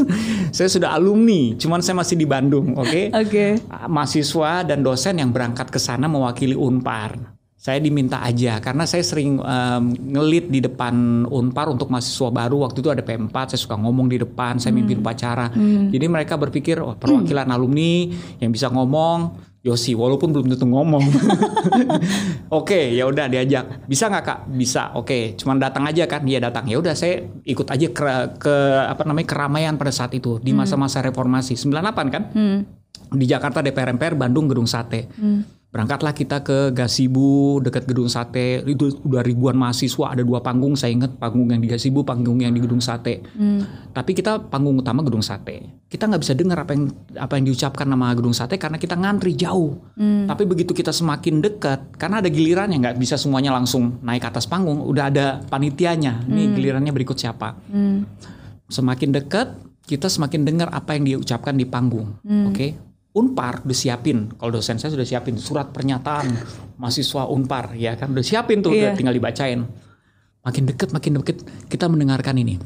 Saya sudah alumni, cuman saya masih di Bandung, oke? Oke. mahasiswa dan dosen yang berangkat ke sana mewakili Unpar. Saya diminta aja karena saya sering em, ngelit di depan Unpar untuk mahasiswa baru. Waktu itu ada P4, saya suka ngomong di depan, saya mimpin upacara. Jadi mereka berpikir, oh perwakilan alumni yang bisa ngomong, Yosi, walaupun belum tentu ngomong. <laughs> Oke, ya udah diajak. Bisa nggak kak? Bisa. Oke, cuman datang aja kan? Dia datang. Ya udah saya ikut aja ke, ke apa namanya keramaian pada saat itu di masa-masa reformasi 98 kan? Di Jakarta DPR MPR, Bandung Gedung Sate. Berangkatlah kita ke Gasibu dekat gedung sate. Itu udah ribuan mahasiswa, ada dua panggung. Saya ingat panggung yang di Gasibu, panggung yang di gedung sate. Tapi kita panggung utama gedung sate. Kita nggak bisa dengar apa yang apa yang diucapkan nama gedung sate karena kita ngantri jauh. Tapi begitu kita semakin dekat, karena ada giliran yang nggak bisa semuanya langsung naik ke atas panggung. Udah ada panitianya. Nih gilirannya berikut siapa. Semakin dekat, kita semakin dengar apa yang diucapkan di panggung. Oke. Unpar udah siapin, kalau dosen saya sudah siapin surat pernyataan mahasiswa Unpar, ya kan udah siapin tuh, Iya. udah tinggal dibacain. Makin deket, makin deket, kita mendengarkan ini.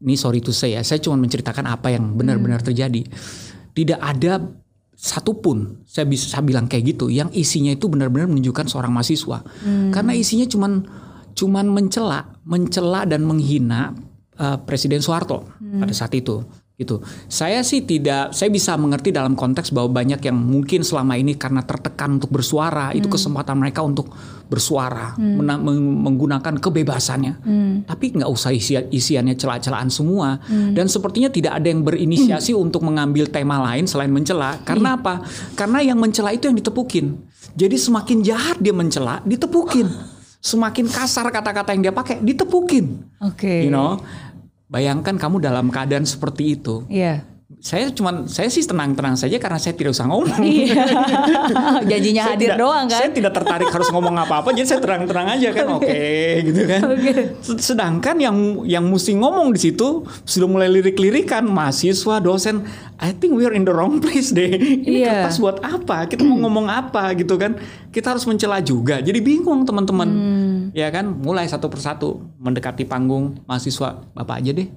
Ini sorry to say ya, saya cuma menceritakan apa yang benar-benar terjadi. Tidak ada satupun, saya bisa saya bilang kayak gitu, yang isinya itu benar-benar menunjukkan seorang mahasiswa. Karena isinya cuman cuman mencela, mencela dan menghina uh, Presiden Soeharto pada saat itu gitu. Saya sih tidak, saya bisa mengerti dalam konteks bahwa banyak yang mungkin selama ini karena tertekan untuk bersuara, itu kesempatan mereka untuk bersuara, mena- meng- menggunakan kebebasannya. Tapi nggak usah isi, isiannya celah-celahan semua. Dan sepertinya tidak ada yang berinisiasi untuk mengambil tema lain selain mencela. Karena apa? Karena yang mencela itu yang ditepukin. Jadi semakin jahat dia mencela, ditepukin. Semakin kasar kata-kata yang dia pakai, ditepukin. Oke. You know, bayangkan kamu dalam keadaan seperti itu. Iya. Saya cuman saya sih tenang-tenang saja karena saya tidak usah ngomong. Iya. <laughs> Janjinya hadir tidak- doang kan? Saya tidak tertarik harus ngomong apa-apa, jadi saya terang-terang aja kan, <laughs> oke, gitu kan. Oke. S- Sedangkan yang yang mesti ngomong di situ sudah mulai lirik-lirikan mahasiswa, dosen. I think we're in the wrong place deh. Ini Iya. kertas buat apa? Kita mau ngomong apa gitu kan? Kita harus mencela juga. Jadi bingung teman-teman. Hmm. Ya kan, mulai satu persatu mendekati panggung mahasiswa, bapak aja deh.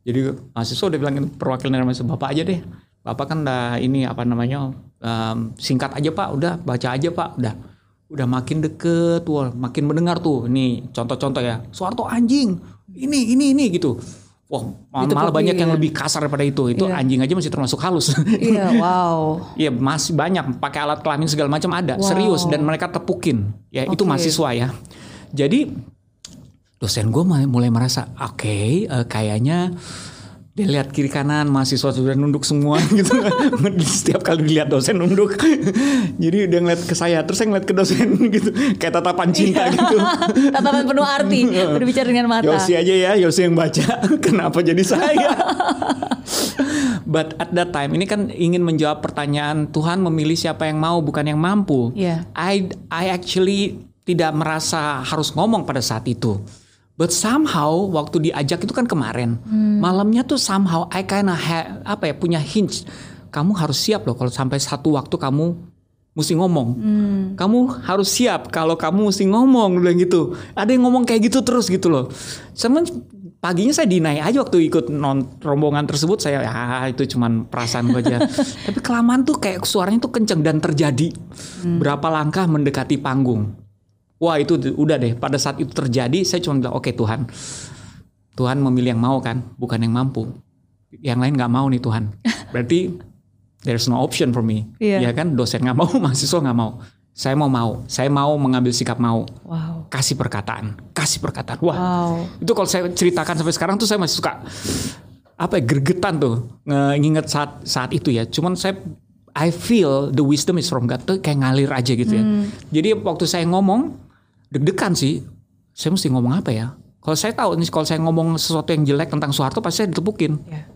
Jadi mahasiswa udah bilang perwakilan dari mahasiswa bapak aja deh. Bapak kan udah ini apa namanya em, singkat aja pak, udah baca aja pak, udah udah makin deket, wah makin mendengar tuh. Ini contoh-contoh ya, Soeharto anjing, ini ini ini gitu. Wah mal- Ditepukin. malah banyak yang lebih kasar daripada itu. Itu Iya. anjing aja masih termasuk halus. <laughs> Iya, wow. Iya masih banyak pakai alat kelamin segala macam ada Wow. serius dan mereka tepukin ya itu Oke. mahasiswa ya jadi dosen gue mulai merasa oke eh, kayaknya dia lihat kiri kanan mahasiswa sudah nunduk semua <laughs> gitu setiap kali dilihat dosen nunduk <laughs> jadi dia ngeliat ke saya terus saya ngeliat ke dosen <laughs> gitu kayak tatapan cinta gitu Tatapan penuh arti berbicara dengan mata. Yosi aja ya, Yosi yang baca. Kenapa jadi saya? But at that time ini kan ingin menjawab pertanyaan Tuhan memilih siapa yang mau bukan yang mampu. Iya. I I actually tidak merasa harus ngomong pada saat itu. But somehow waktu diajak itu kan kemarin malamnya tuh somehow I kinda ha- apa ya punya hinge. Kamu harus siap loh kalau sampai satu waktu kamu mesti ngomong. Kamu harus siap kalau kamu mesti ngomong bilang gitu. Ada yang ngomong kayak gitu terus gitu loh. Sama paginya saya dinai aja waktu ikut non rombongan tersebut saya ya itu cuman perasaan gue aja. <laughs> Tapi kelamaan tuh kayak suaranya tuh kenceng dan terjadi. Berapa langkah mendekati panggung. Wah itu udah deh pada saat itu terjadi saya cuma bilang oke Tuhan. Tuhan memilih yang mau kan, bukan yang mampu. Yang lain nggak mau nih Tuhan. <laughs> Berarti there's no option for me. Iya. Ya kan dosen nggak mau, <laughs> mahasiswa nggak mau. Saya mau mau, saya mau mengambil sikap mau. Wow. Kasih perkataan, kasih perkataan. Wah, Wow. itu kalau saya ceritakan sampai sekarang tuh saya masih suka apa ya gergetan tuh nge- nginget saat saat itu ya. Cuman saya I feel the wisdom is from God tuh kayak ngalir aja gitu ya. Jadi waktu saya ngomong deg-degan sih. Saya mesti ngomong apa ya? Kalau saya tahu nih kalau saya ngomong sesuatu yang jelek tentang Soeharto pasti saya ditepukin. Ya.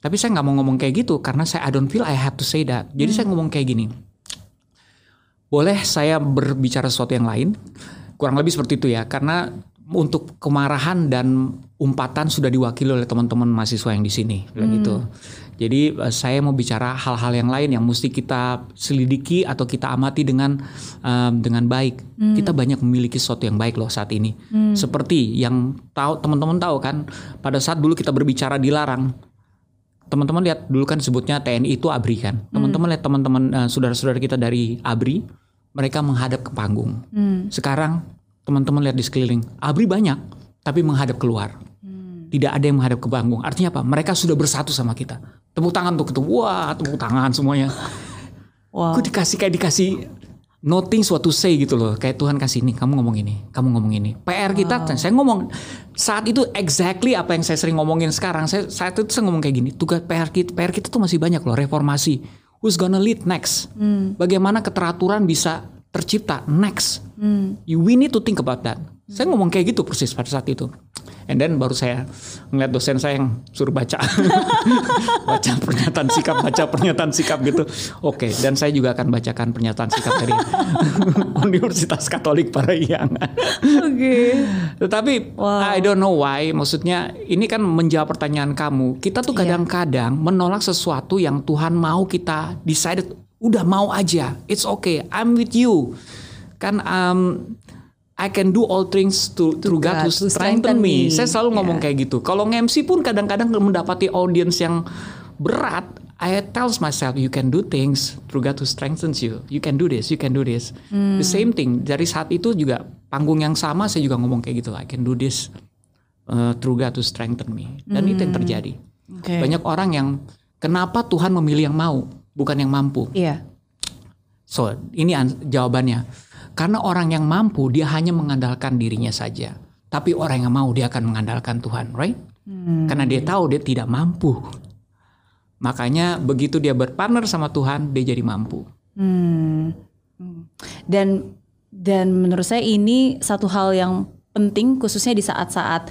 Tapi saya nggak mau ngomong kayak gitu karena saya I don't feel I have to say that. Jadi saya ngomong kayak gini. Boleh saya berbicara sesuatu yang lain? Kurang lebih seperti itu ya. Karena untuk kemarahan dan umpatan sudah diwakili oleh teman-teman mahasiswa yang di sini, bilang gitu. Jadi eh, saya mau bicara hal-hal yang lain yang mesti kita selidiki atau kita amati dengan em, dengan baik. Kita banyak memiliki sesuatu yang baik loh saat ini. Seperti yang tahu teman-teman tahu kan, pada saat dulu kita berbicara dilarang, teman-teman lihat dulu kan sebutnya TNI itu ABRI kan. Teman-teman lihat teman-teman eh, saudara-saudara kita dari ABRI, mereka menghadap ke panggung. Sekarang teman-teman lihat di sekeliling, ABRI banyak, tapi menghadap keluar. Tidak ada yang menghadap ke panggung. Artinya apa? Mereka sudah bersatu sama kita. Tepuk tangan tuh, gitu. wah tepuk tangan semuanya. <laughs> Wow. Gue dikasih kayak dikasih nothing what to say gitu loh. Kayak Tuhan kasih nih, kamu ngomong ini, kamu ngomong ini. PR kita, saya ngomong saat itu exactly apa yang saya sering ngomongin sekarang. Saya saat itu saya ngomong kayak gini. Tugas PR kita, PR kita tuh masih banyak loh. Reformasi. who's gonna lead next? Bagaimana keteraturan bisa tercipta next? You, we need to think about that. Saya ngomong kayak gitu persis pada saat itu. And then baru saya ngeliat dosen saya yang suruh baca, <laughs> baca pernyataan sikap, baca pernyataan sikap gitu. Oke, dan saya juga akan bacakan pernyataan sikap dari <laughs> Universitas Katolik Parahyangan. Oke. Tetapi Wow. I don't know why. Maksudnya ini kan menjawab pertanyaan kamu. Kita tuh Iya. kadang-kadang menolak sesuatu yang Tuhan mau kita decided udah mau aja. It's okay. I'm with you. Kan um, I can do all things to, through God, who strengthen me. Saya selalu ngomong Yeah. kayak gitu. Kalau nge-MC pun kadang-kadang mendapati audience yang berat, I tells myself you can do things through God who strengthens you. You can do this, you can do this. Hmm. The same thing. Dari saat itu juga panggung yang sama saya juga ngomong kayak gitu. I can do this uh, through God who strengthen me. Dan itu yang terjadi. Oke. Banyak orang yang kenapa Tuhan memilih yang mau, bukan yang mampu. Iya. So, ini an- jawabannya. Karena orang yang mampu dia hanya mengandalkan dirinya saja. Tapi orang yang mau dia akan mengandalkan Tuhan, right? Karena dia tahu dia tidak mampu. Makanya begitu dia berpartner sama Tuhan, dia jadi mampu. Hmm. Hmm. Dan dan menurut saya ini satu hal yang penting khususnya di saat-saat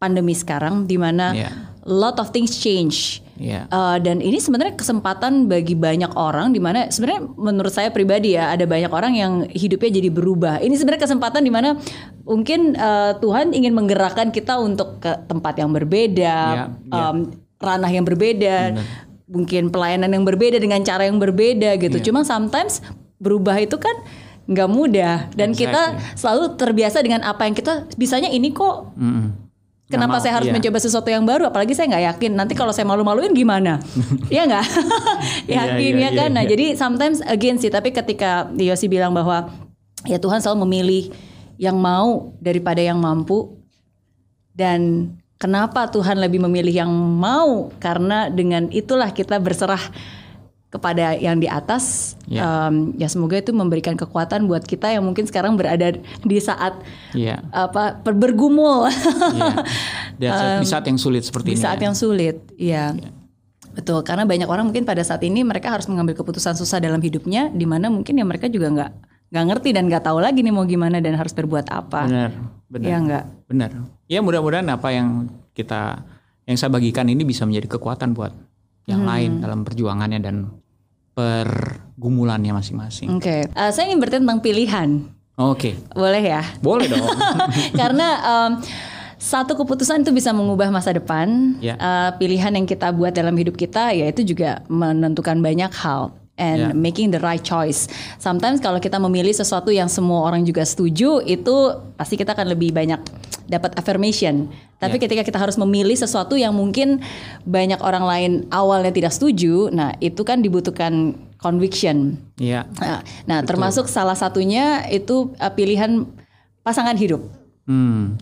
pandemi sekarang di mana Iya. Lot of things change. Iya. Uh, dan ini sebenarnya kesempatan bagi banyak orang di mana sebenarnya menurut saya pribadi ya ada banyak orang yang hidupnya jadi berubah. Ini sebenarnya kesempatan di mana mungkin uh, Tuhan ingin menggerakkan kita untuk ke tempat yang berbeda, Iya, iya. um, ranah yang berbeda, mungkin pelayanan yang berbeda dengan cara yang berbeda gitu. Iya. Cuma sometimes berubah itu kan nggak mudah dan kita selalu terbiasa dengan apa yang kita bisanya ini kok Mm-mm. Kenapa saya harus iya. mencoba sesuatu yang baru? Apalagi saya nggak yakin. Nanti kalau saya malu-maluin gimana? <laughs> Iya nggak? <laughs> Iya, yakin iya, ya kan? iya, Nah iya. jadi sometimes again sih. Tapi ketika Yosi bilang bahwa ya Tuhan selalu memilih yang mau daripada yang mampu. Dan kenapa Tuhan lebih memilih yang mau? Karena dengan itulah kita berserah kepada yang di atas. Ya. Em, ya semoga itu memberikan kekuatan buat kita yang mungkin sekarang berada di saat Iya. apa bergumul. Di saat- di saat yang sulit seperti di ini. saat ya. yang sulit, iya. Betul, karena banyak orang mungkin pada saat ini mereka harus mengambil keputusan susah dalam hidupnya, di mana mungkin ya mereka juga nggak nggak ngerti dan nggak tahu lagi nih mau gimana dan harus berbuat apa. Benar, benar. Iya nggak? Benar. Ya mudah-mudahan apa yang kita yang saya bagikan ini bisa menjadi kekuatan buat yang lain dalam perjuangannya dan pergumulannya masing-masing. Oke, Eh, saya ingin bertanya tentang pilihan, Oke, boleh ya? boleh dong. <laughs> karena em, satu keputusan itu bisa mengubah masa depan. Ya. Eh, pilihan yang kita buat dalam hidup kita, ya itu juga menentukan banyak hal. And Ya. making the right choice. Sometimes kalau kita memilih sesuatu yang semua orang juga setuju, itu pasti kita akan lebih banyak dapat affirmation. Tapi Ya. ketika kita harus memilih sesuatu yang mungkin banyak orang lain awalnya tidak setuju, nah itu kan dibutuhkan conviction. Iya. Nah, Nah, termasuk salah satunya itu uh, pilihan pasangan hidup. Hmm.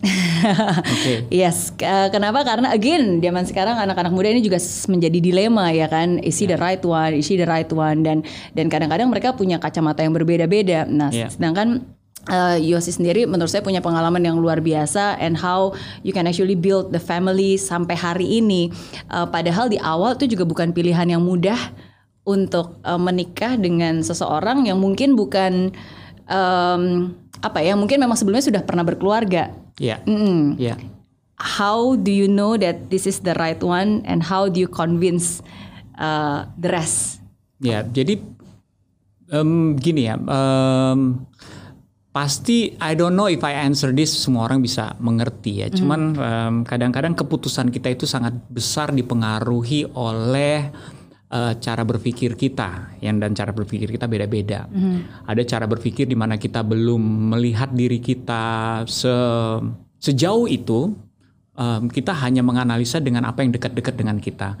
Oke. <laughs> Yes, kenapa? Karena again, zaman sekarang anak-anak muda ini juga menjadi dilema ya kan, is he the right one, is she the right one dan dan kadang-kadang mereka punya kacamata yang berbeda-beda. Nah, Yeah. sedangkan uh, Yosi sendiri menurut saya punya pengalaman yang luar biasa and how you can actually build the family sampai hari ini. Uh, padahal di awal itu juga bukan pilihan yang mudah untuk uh, menikah dengan seseorang yang mungkin bukan um, apa ya, mungkin memang sebelumnya sudah pernah berkeluarga. Iya. Mm. Iya. How do you know that this is the right one and how do you convince uh, the rest? Ya, jadi em, gini ya, em, pasti I don't know if I answer this semua orang bisa mengerti ya. Cuman em, kadang-kadang keputusan kita itu sangat besar dipengaruhi oleh eh, cara berpikir kita, yang dan cara berpikir kita beda-beda. Ada cara berpikir di mana kita belum melihat diri kita se- sejauh itu. em, kita hanya menganalisa dengan apa yang dekat-dekat dengan kita,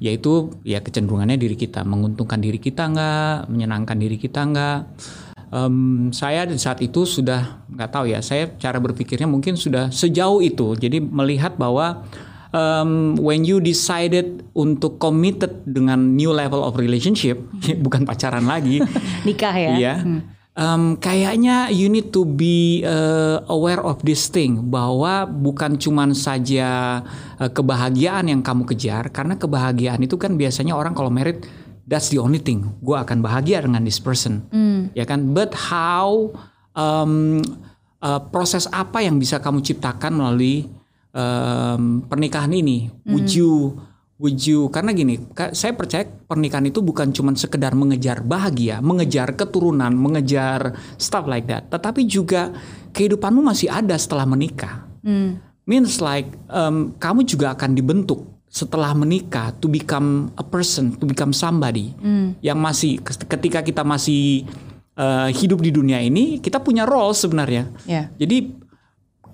yaitu ya kecenderungannya diri kita, menguntungkan diri kita nggak, menyenangkan diri kita nggak. Em, saya di saat itu sudah nggak tahu ya, saya cara berpikirnya mungkin sudah sejauh itu, jadi melihat bahwa em, when you decided untuk committed dengan new level of relationship, <laughs> bukan pacaran lagi, <laughs> Nikah ya? Iya. Em, kayaknya you need to be uh, aware of this thing bahwa bukan cuman saja uh, kebahagiaan yang kamu kejar karena kebahagiaan itu kan biasanya orang kalau merit that's the only thing. Gue akan bahagia dengan this person, ya kan? But how um, uh, proses apa yang bisa kamu ciptakan melalui um, pernikahan ini? Would you would you karena gini, saya percaya pernikahan itu bukan cuma sekedar mengejar bahagia, mengejar keturunan, mengejar stuff like that, tetapi juga kehidupanmu masih ada setelah menikah. Means like um, kamu juga akan dibentuk setelah menikah to become a person, to become somebody yang masih ketika kita masih uh, hidup di dunia ini, kita punya role sebenarnya. Ya. Jadi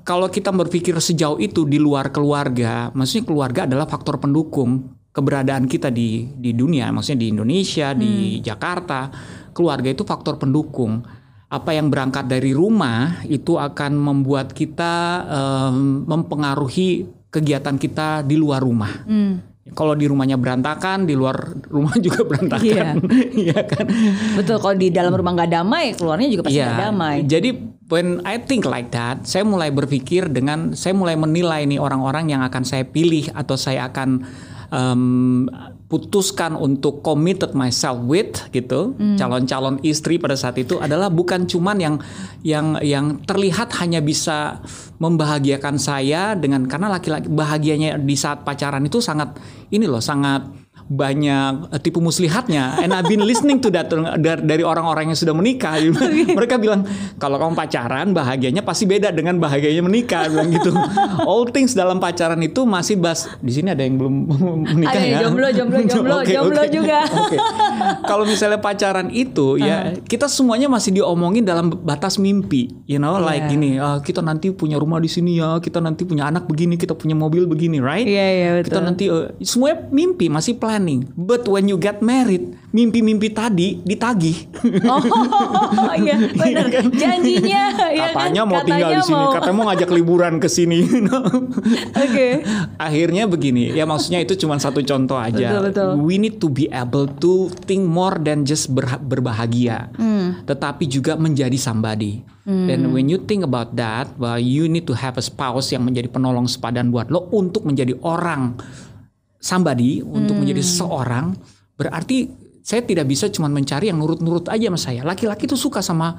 kalau kita berpikir sejauh itu di luar keluarga, maksudnya keluarga adalah faktor pendukung keberadaan kita di di dunia, maksudnya di Indonesia, di Jakarta, keluarga itu faktor pendukung. Apa yang berangkat dari rumah itu akan membuat kita em, mempengaruhi kegiatan kita di luar rumah. Kalau di rumahnya berantakan, di luar rumah <laughs> juga berantakan, <laughs> Iya kan? Betul kalau di dalam rumah nggak damai, keluarnya juga pasti Iya, nggak damai. Jadi when I think like that, saya mulai berpikir dengan saya mulai menilai nih orang-orang yang akan saya pilih atau saya akan em, putuskan untuk committed myself with gitu, calon-calon istri pada saat itu adalah bukan cuman yang yang yang terlihat hanya bisa membahagiakan saya dengan karena laki-laki bahagianya di saat pacaran itu sangat ini loh sangat banyak eh, tipu muslihatnya and I've been listening to that dar- dari orang-orang yang sudah menikah <laughs> mereka bilang kalau kamu pacaran bahagianya pasti beda dengan bahagianya menikah bilang gitu <laughs> all things dalam pacaran itu masih bas di sini ada yang belum <laughs> menikah Ada ya jomblo, jomblo, jomblo, Oke, jomblo oke. juga. Oke. kalau misalnya pacaran itu ya kita semuanya masih diomongin dalam batas mimpi you know like Iya. gini "Ah, kita nanti punya rumah di sini ya kita nanti punya anak begini kita punya mobil begini right Iya, iya, kita betul. nanti eh, semuanya mimpi masih planning but when you get married mimpi-mimpi tadi ditagih. <laughs> Oh iya benar janjinya ya kan? katanya mau tinggal di sini mau- katanya mau ngajak liburan ke sini. <laughs> Oke. akhirnya begini ya maksudnya itu cuma satu contoh aja. Betul, betul. we need to be able to think more than just berha- berbahagia. Hmm. tetapi juga menjadi somebody. Dan when you think about that well, you need to have a spouse yang menjadi penolong sepadan buat lo untuk menjadi orang somebody untuk menjadi Hmm. seseorang berarti saya tidak bisa cuma mencari yang nurut-nurut aja sama saya laki-laki tuh suka sama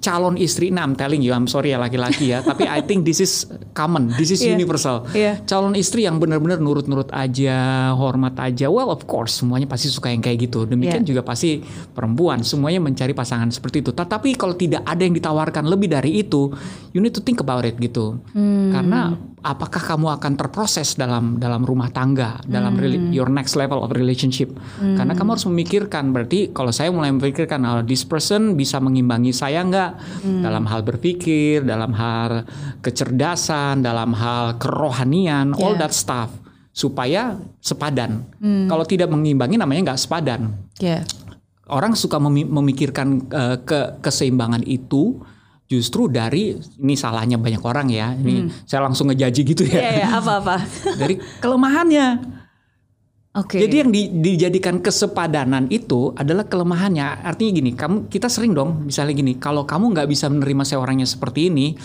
calon istri nah I'm telling you I'm sorry ya laki-laki ya tapi I think this is common this is Iya. universal Iya. calon istri yang benar-benar nurut-nurut aja hormat aja well of course semuanya pasti suka yang kayak gitu demikian Iya. juga pasti perempuan semuanya mencari pasangan seperti itu tetapi kalau tidak ada yang ditawarkan lebih dari itu you need to think about it gitu Hmm. karena apakah kamu akan terproses dalam dalam rumah tangga dalam Hmm. your next level of relationship karena kamu harus memikirkan berarti kalau saya mulai memikirkan oh, this person bisa mengimbangi saya nggak Hmm. dalam hal berpikir dalam hal kecerdasan dalam hal kerohanian all Yeah. that stuff supaya sepadan Hmm. kalau tidak mengimbangi namanya nggak sepadan Ya. orang suka memi- memikirkan eh, ke keseimbangan itu justru dari ini salahnya banyak orang ya ini saya langsung ngejaji gitu Iya ya ya apa-apa. <laughs> dari kelemahannya Oke. jadi yang di- dijadikan kesepadanan itu adalah kelemahannya artinya gini kamu kita sering dong misalnya gini kalau kamu nggak bisa menerima seorang yang seperti ini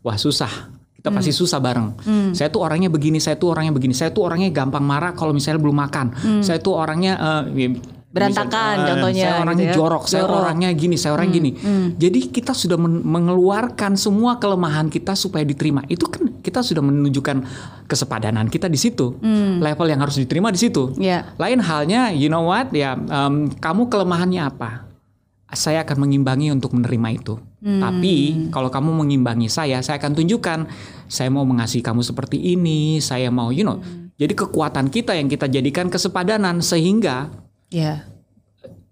wah susah kita pasti Hmm. susah bareng. Saya tuh orangnya begini, saya tuh orangnya begini, saya tuh orangnya gampang marah kalau misalnya belum makan. Saya tuh orangnya Hmm. Berantakan contohnya Saya orangnya gitu ya. jorok, saya Jorok. Hmm. orangnya gini, saya orang gini. Jadi kita sudah men- mengeluarkan semua kelemahan kita supaya diterima. Itu kan kita sudah menunjukkan kesepadanan kita di situ. Level yang harus diterima di situ. Hmm. Iya. Lain halnya, you know what? Ya, em, kamu kelemahannya apa? Saya akan mengimbangi untuk menerima itu. Hmm. Tapi kalau kamu mengimbangi saya, saya akan tunjukkan saya mau mengasihi kamu seperti ini. Saya mau, you know. Hmm. Jadi kekuatan kita yang kita jadikan kesepadanan sehingga Ya.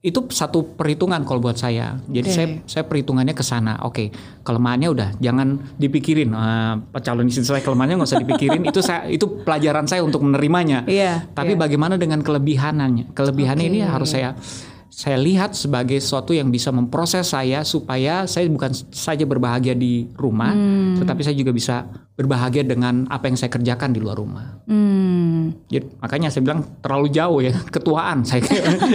itu satu perhitungan kalau buat saya. Jadi Oke. saya saya perhitungannya ke sana. Oke, kelemahannya udah jangan dipikirin. Eh, calon istri saya kelemahannya nggak usah dipikirin. <laughs> itu saya itu pelajaran saya untuk menerimanya. Iya, Tapi iya. bagaimana dengan kelebihanannya? Kelebihannya ini Oke. harus saya saya lihat sebagai sesuatu yang bisa memproses saya supaya saya bukan saja berbahagia di rumah, Hmm. tetapi saya juga bisa berbahagia dengan apa yang saya kerjakan di luar rumah. Hmm. Jadi, makanya saya bilang terlalu jauh ya <laughs> ketuaan saya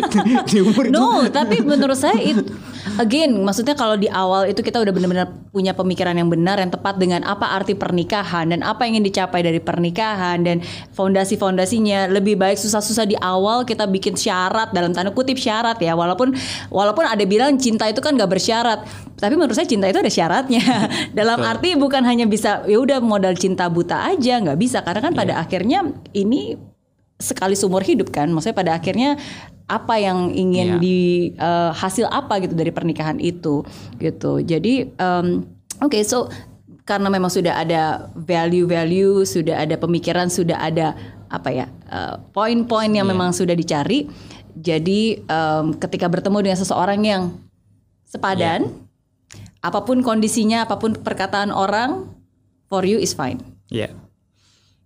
<laughs> di umur itu. No, tapi menurut saya it, again, maksudnya kalau di awal itu kita udah benar-benar punya pemikiran yang benar yang tepat dengan apa arti pernikahan dan apa yang ingin dicapai dari pernikahan dan fondasi-fondasinya lebih baik susah-susah di awal kita bikin syarat dalam tanda kutip syarat ya walaupun walaupun ada bilang cinta itu kan gak bersyarat. Tapi menurut saya cinta itu ada syaratnya. <laughs> Dalam arti bukan hanya bisa ya udah modal cinta buta aja nggak bisa. Karena kan pada akhirnya ini sekali seumur hidup kan. Maksudnya pada akhirnya apa yang ingin Iya. di eh, hasil apa gitu dari pernikahan itu gitu. Jadi em, oke so karena memang sudah ada value-value sudah ada pemikiran sudah ada apa ya eh, poin-poin yang Iya. memang sudah dicari jadi em, ketika bertemu dengan seseorang yang sepadan apa pun kondisinya apa pun perkataan orang for you is fine Ya.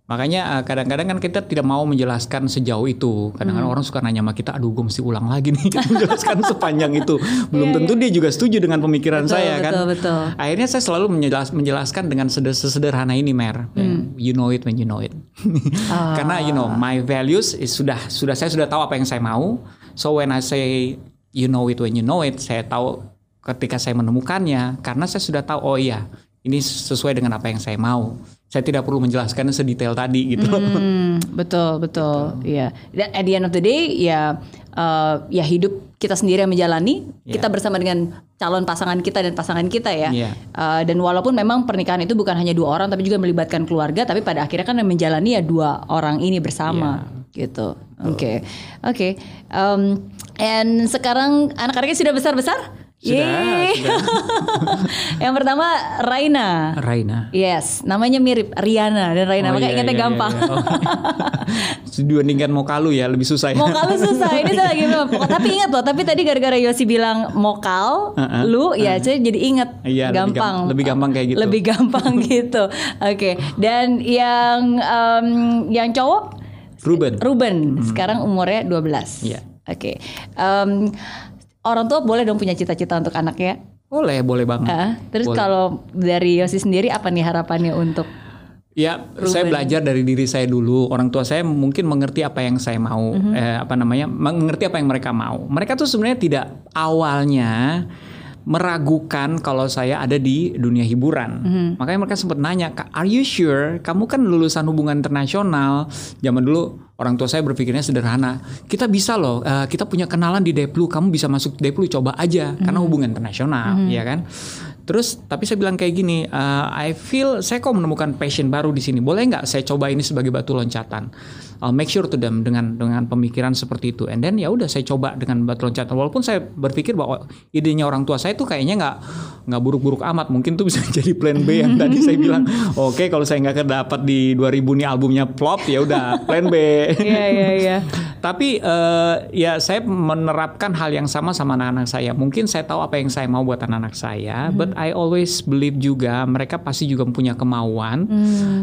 Makanya eh, kadang-kadang kan kita tidak mau menjelaskan sejauh itu. Kadang-kadang orang suka nanya sama kita, aduh gue mesti ulang lagi nih <laughs> menjelaskan <laughs> sepanjang itu. Belum tentu dia juga setuju dengan pemikiran Betul, saya kan. betul, betul. Akhirnya saya selalu menjelas- menjelaskan dengan seder- sesederhana ini, Mer. You know it when you know it. <laughs> Karena you know my values is sudah sudah saya sudah tahu apa yang saya mau. So when I say you know it when you know it, saya tahu ketika saya menemukannya karena saya sudah tahu oh iya ini sesuai dengan apa yang saya mau. Saya tidak perlu menjelaskannya sedetail tadi gitu. Hmm, betul betul iya dan at the end of the day ya eh, ya hidup kita sendiri yang menjalani Iya. kita bersama dengan calon pasangan kita dan pasangan kita ya Iya. Eh, dan walaupun memang pernikahan itu bukan hanya dua orang tapi juga melibatkan keluarga tapi pada akhirnya kan yang menjalani ya dua orang ini bersama Iya. gitu oke oke Em, and sekarang anak-anaknya sudah besar besar Sudah, sudah. <laughs> yang pertama Raina Raina. Yes, namanya mirip Riana dan Raina, Oh, makanya iya, ingatnya iya, gampang. iya, iya. Oh. <laughs> Dibandingkan kalu ya lebih susah ya. Mau kalau susah ini saya lagi bilang. Tapi ingat loh, tapi tadi gara-gara Yosi bilang mokal, Uh-uh. lu ya saya jadi inget Iya, gampang. gam- lebih gampang kayak gitu. Lebih gampang <laughs> gitu. Oke. Dan yang em, yang cowok Ruben. Ruben, sekarang umurnya 12. Iya. Oke. Em, orang tua boleh dong punya cita-cita untuk anaknya. Boleh, boleh banget. Ah, terus Boleh. kalau dari Yosi sendiri apa nih harapannya untuk Ya, saya belajar dari diri saya dulu. Orang tua saya mungkin mengerti apa yang saya mau, Mhm. eh, apa namanya, mengerti apa yang mereka mau. Mereka tuh sebenarnya tidak awalnya meragukan kalau saya ada di dunia hiburan. Mhm. Makanya mereka sempat nanya, "Kak, "Are you sure? Kamu kan lulusan hubungan internasional." Zaman dulu orang tua saya berpikirnya sederhana. Kita bisa loh, eh, kita punya kenalan di Deplu, kamu bisa masuk Deplu, coba aja karena Mhm. hubungan internasional, ya kan? Terus tapi saya bilang kayak gini, eh, I feel saya kok menemukan passion baru di sini. Boleh nggak saya coba ini sebagai batu loncatan? I'll make sure to them dengan dengan pemikiran seperti itu. And then ya udah saya coba dengan batu loncatan. Walaupun saya berpikir bahwa idenya orang tua saya tuh kayaknya nggak nggak buruk-buruk amat. Mungkin tuh bisa <laughs> jadi plan B yang tadi saya bilang. Oke kalau saya nggak kedapat di 2000 nih albumnya flop ya udah plan B. <laughs> Iya iya iya. Tapi eh, ya saya menerapkan hal yang sama sama anak-anak saya. Mungkin saya tahu apa yang saya mau buat anak-anak saya, but I always believe juga mereka pasti juga punya kemauan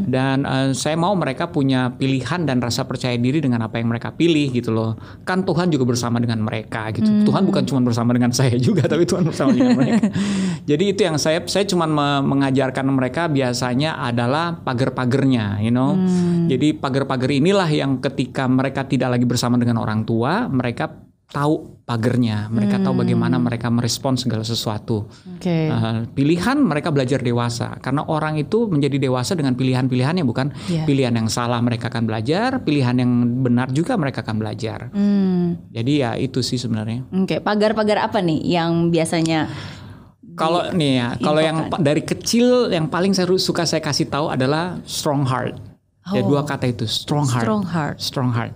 dan eh, saya mau mereka punya pilihan dan rasa percaya diri dengan apa yang mereka pilih gitu loh. Kan Tuhan juga bersama dengan mereka gitu. Tuhan bukan cuma bersama dengan saya juga, tapi Tuhan bersama dengan mereka. <laughs> Jadi itu yang saya saya cuma me- mengajarkan mereka biasanya adalah pagar-pagernya, you know. Jadi pagar-pagar inilah yang ketika mereka tidak lagi bersama dengan orang tua, mereka tahu pagernya, mereka tahu bagaimana mereka merespon segala sesuatu. Oke. Uh, pilihan mereka belajar dewasa karena orang itu menjadi dewasa dengan pilihan-pilihannya bukan Iya. pilihan yang salah mereka akan belajar, pilihan yang benar juga mereka akan belajar. Hmm. Jadi ya itu sih sebenarnya. Oke, pagar-pagar apa nih yang biasanya Kalau nih ya, kalau yang dari kecil yang paling saya suka saya kasih tahu adalah strong heart. Ya Oh. dua kata itu, strong heart. strong heart? Strong heart.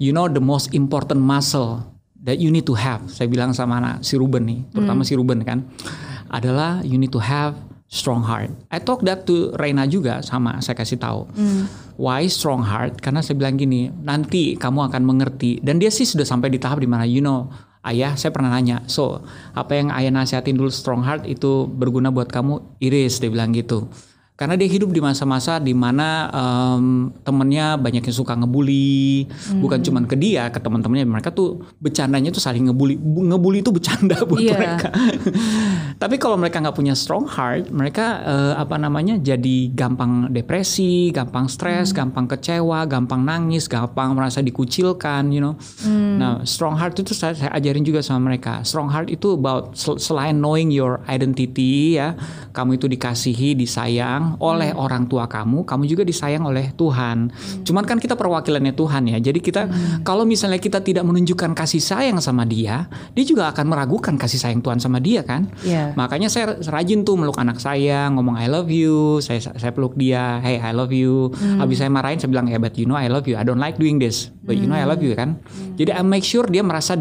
You know the most important muscle that you need to have. Saya bilang sama anak si Ruben nih, terutama si Ruben kan, adalah you need to have strong heart. I talk that to Reina juga sama saya kasih tahu. Why strong heart? Karena saya bilang gini, nanti kamu akan mengerti. Dan dia sih sudah sampai di tahap di mana you know, ayah saya pernah nanya, so apa yang ayah nasihatin dulu strong heart itu berguna buat kamu? Iris dia bilang gitu. Karena dia hidup di masa-masa di mana em, temennya banyak yang suka ngebully, bukan Hmm. cuman ke dia, ke teman-temannya. Mereka tuh bercandanya tuh saling ngebully. Bu- Ngebully itu bercanda buat Iya. mereka. <laughs> Tapi kalau mereka nggak punya strong heart, mereka eh, apa namanya jadi gampang depresi, gampang stres, gampang kecewa, gampang nangis, gampang merasa dikucilkan, you know. Nah, strong heart itu saya, saya ajarin juga sama mereka. Strong heart itu about sel- selain knowing your identity ya, kamu itu dikasihi, disayang oleh orang tua kamu, kamu juga disayang oleh Tuhan. Cuman kan kita perwakilannya Tuhan ya. Jadi kita kalau misalnya kita tidak menunjukkan kasih sayang sama dia, dia juga akan meragukan kasih sayang Tuhan sama dia kan. Iya. Makanya saya rajin tuh meluk anak saya, ngomong I love you, saya saya peluk dia, hey I love you. Habis saya marahin saya bilang, "Eh, but you know I love you. I don't like doing this, but you know I love you kan." Jadi I make sure dia merasa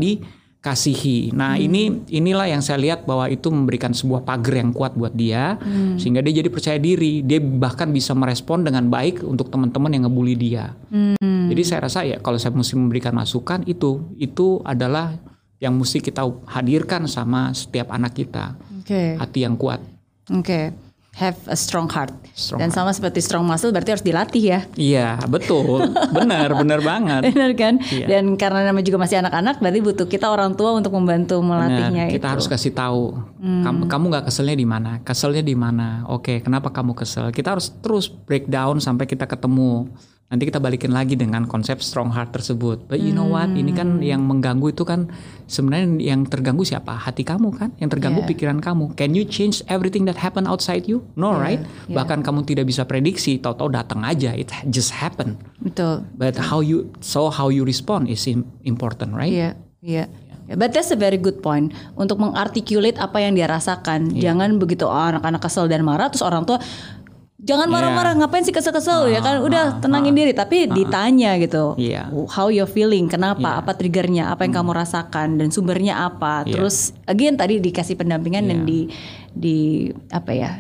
dikasihi. Nah, ini inilah yang saya lihat bahwa itu memberikan sebuah pagar yang kuat buat dia sehingga dia jadi percaya diri. Dia bahkan bisa merespon dengan baik untuk teman-teman yang ngebully dia. Jadi saya rasa ya kalau saya mesti memberikan masukan itu itu adalah yang mesti kita hadirkan sama setiap anak kita Oke. hati yang kuat. Oke. Have a strong heart. Strong Dan sama seperti strong muscle berarti harus dilatih ya. Iya betul, benar benar <laughs> banget. Benar kan? Iya. Dan karena namanya juga masih anak-anak berarti butuh kita orang tua untuk membantu melatihnya Benar, kita itu. harus kasih tahu kamu kamu nggak keselnya di mana, keselnya di mana. Oke, kenapa kamu kesel? Kita harus terus breakdown sampai kita ketemu. Nanti kita balikin lagi dengan konsep strong heart tersebut. But you know what? Ini kan yang mengganggu itu kan sebenarnya yang terganggu siapa? Hati kamu kan? Yang terganggu Yeah. pikiran kamu. Can you change everything that happen outside you? No, right? yeah. Bahkan kamu tidak bisa prediksi, tahu-tahu datang aja. It just happen. Betul. But how you so how you respond is im- important, right? Iya, iya. But that's a very good point untuk mengarticulate apa yang dia rasakan. Jangan begitu oh, anak-anak kesel dan marah terus orang tua jangan Iya. marah-marah ngapain sih kesel-kesel ya kan udah tenangin diri tapi ditanya gitu. Iya. How you feeling? Kenapa? Apa triggernya? Apa yang kamu rasakan dan sumbernya apa? Iya. Terus again tadi dikasih pendampingan dan Iya. di di apa ya?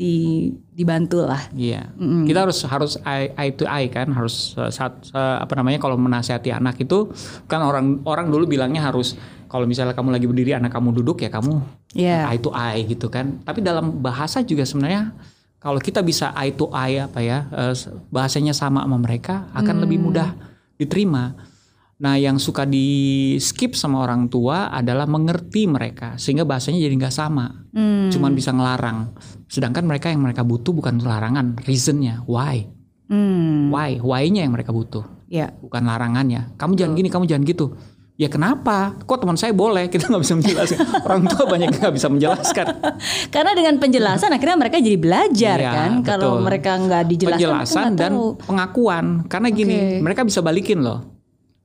di dibantu lah. Iya, kita harus harus eye, eye to eye kan, harus uh, saat uh, apa namanya kalau menasihati anak itu kan orang orang dulu bilangnya harus kalau misalnya kamu lagi berdiri anak kamu duduk ya kamu Iya. eye to eye gitu kan. Tapi dalam bahasa juga sebenarnya kalau kita bisa eye to eye apa ya uh, bahasanya sama sama mereka akan lebih mudah diterima. Nah, yang suka di skip sama orang tua adalah mengerti mereka sehingga bahasanya jadi nggak sama. Cuman bisa ngelarang. Sedangkan mereka yang mereka butuh bukan larangan, reasonnya, why, Hmm. why, why-nya yang mereka butuh, Ya. bukan larangannya. Kamu jangan gini, kamu jangan gitu. Ya kenapa? Kok teman saya boleh? Kita nggak bisa menjelaskan. orang tua banyak nggak bisa menjelaskan. <laughs> Karena dengan penjelasan akhirnya mereka jadi belajar Iya, kan. Kalau mereka nggak dijelaskan, penjelasan dan tahu. pengakuan. Karena gini, Oke. mereka bisa balikin loh.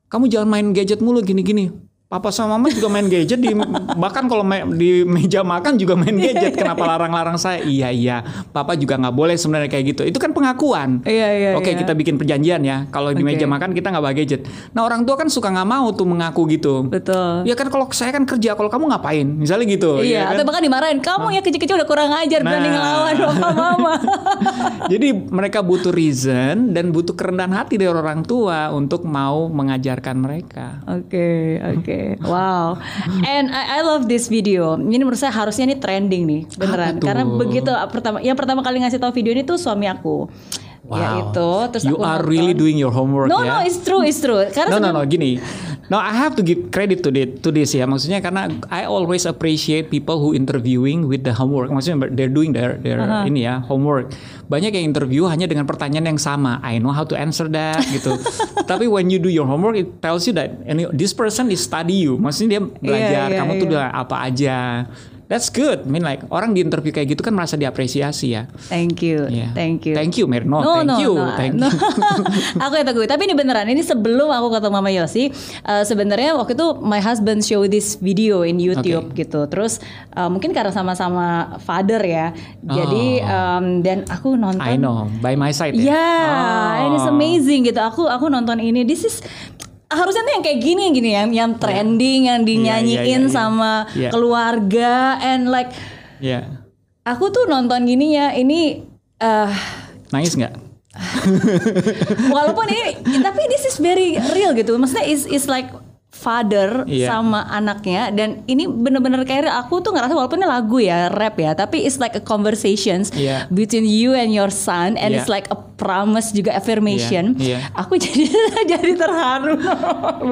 Kamu jangan main gadget mulu gini-gini. Papa sama mama juga main gadget di <laughs> bahkan kalau me- di meja makan juga main gadget. Kenapa larang-larang saya? Iya iya, papa juga nggak boleh sebenarnya kayak gitu. Itu kan pengakuan. Iya, iya, Oke iya. kita bikin perjanjian ya. Kalau di meja makan kita nggak bawa gadget. Nah orang tua kan suka nggak mau tuh mengaku gitu. Betul. Ya kan kalau saya kan kerja, kalau kamu ngapain? Misalnya gitu. Iya, ya kan? atau bahkan dimarahin. Kamu ya kecil-kecil udah kurang ajar berani Nah. ngelawan papa mama. <laughs> Jadi mereka butuh reason dan butuh kerendahan hati dari orang tua untuk mau mengajarkan mereka. Oke, oke. Wow. And I, I love this video. Ini menurut saya harusnya ini trending nih, beneran. Karena begitu pertama yang pertama kali ngasih tahu video ini tuh suami aku. Ya itu, terus you aku are nonton. really doing your homework No, ya. no, it's true, it's true. Karena No no no gini. No I have to give credit to this, to this ya. Maksudnya karena I always appreciate people who interviewing with the homework. Maksudnya they're doing their their ini ya homework. Banyak yang interview hanya dengan pertanyaan yang sama. I know how to answer that gitu. <laughs> Tapi when you do your homework it tells you that any, this person is study you. Maksudnya dia belajar iya, kamu tuh iya. udah apa aja. That's good. I mean like orang di interview kayak gitu kan merasa diapresiasi ya. Thank you, Yeah. thank you. Thank you Mirno. No, thank no, you. no, thank no. you. <laughs> aku yang teguh. Tapi ini beneran. Ini sebelum aku ketemu Mama Yosi, eh, sebenarnya waktu itu my husband show this video in YouTube gitu. Terus eh, mungkin karena sama-sama father ya. Jadi em, dan aku nonton. Oh. I know. By my side Ya, ya. and it's Oh. amazing gitu. Aku aku nonton ini. This is harusnya tuh yang kayak gini gini yang yang trending yang dinyanyiin iya, iya. sama Iya. keluarga and like Ya. aku tuh nonton gini ya ini eh Nangis nggak? <laughs> walaupun ini tapi this is very real gitu maksudnya is is like father Iya. sama anaknya dan ini bener-bener kayak aku tuh ngerasa walaupun ini lagu ya rap ya tapi it's like a conversations Iya. between you and your son and Iya. it's like a promise juga affirmation Iya, iya. aku <laughs> jadi jadi terharu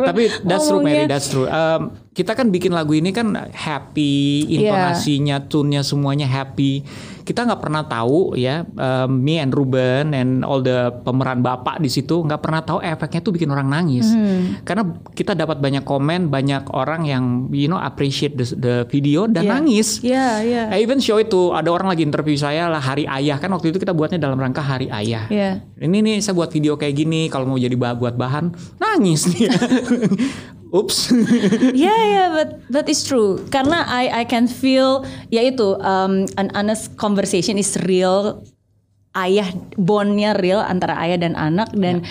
Tapi that's true Mary, that's true. Um, kita kan bikin lagu ini kan happy, Iya. intonasinya, tune-nya semuanya happy. Kita nggak pernah tahu ya, um, me and Ruben and all the pemeran bapak di situ nggak pernah tahu efeknya tuh bikin orang nangis. Hmm. Karena kita dapat banyak komen, banyak orang yang you know appreciate the, the video dan Iya. nangis. Iya, iya. I even show itu ada orang lagi interview saya lah hari ayah kan waktu itu kita buatnya dalam rangka hari ayah. Iya. Ini nih saya buat video kayak gini kalau mau jadi bah- buat bahan nangis nih. <laughs> Ups. <laughs> Yeah, yeah, but that is true. Karena I I can feel ya itu um, an honest conversation is real. Ayah bondnya real antara ayah dan anak dan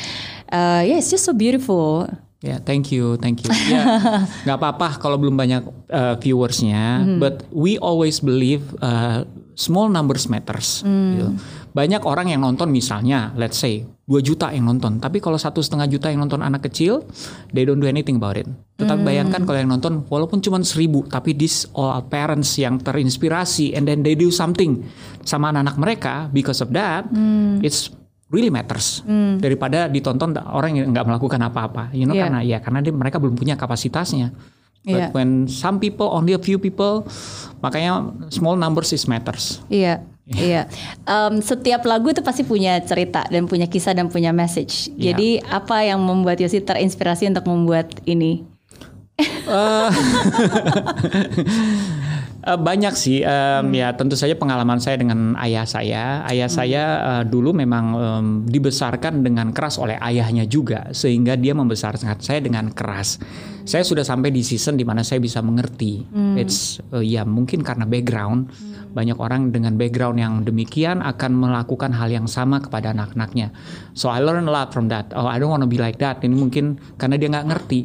uh, yeah, it's just so beautiful. Ya, thank you, thank you. Ya, <laughs> nggak apa-apa kalau belum banyak uh, viewersnya, but we always believe uh, small numbers matters. gitu. Banyak orang yang nonton misalnya, let's say 2 juta yang nonton, tapi kalau satu setengah juta yang nonton anak kecil, they don't do anything about it. Tetapi bayangkan kalau yang nonton walaupun cuma seribu, tapi this all parents yang terinspirasi and then they do something sama anak-anak mereka because of that, it's really matters. Daripada ditonton orang yang nggak melakukan apa-apa. You know Iya. karena ya karena dia, mereka belum punya kapasitasnya. But Iya. when some people only a few people makanya small numbers is matters. Iya, iya. Em, setiap lagu itu pasti punya cerita dan punya kisah dan punya message. Iya. Jadi apa yang membuat Yosi terinspirasi untuk membuat ini? Eh, <laughs> banyak sih em, ya tentu saja pengalaman saya dengan ayah saya ayah saya eh, dulu memang em, dibesarkan dengan keras oleh ayahnya juga sehingga dia membesarkan saya dengan keras saya sudah sampai di season di mana saya bisa mengerti it's eh, ya mungkin karena background banyak orang dengan background yang demikian akan melakukan hal yang sama kepada anak-anaknya. So I learn a lot from that. Oh I don't want to be like that. Ini mungkin karena dia nggak ngerti.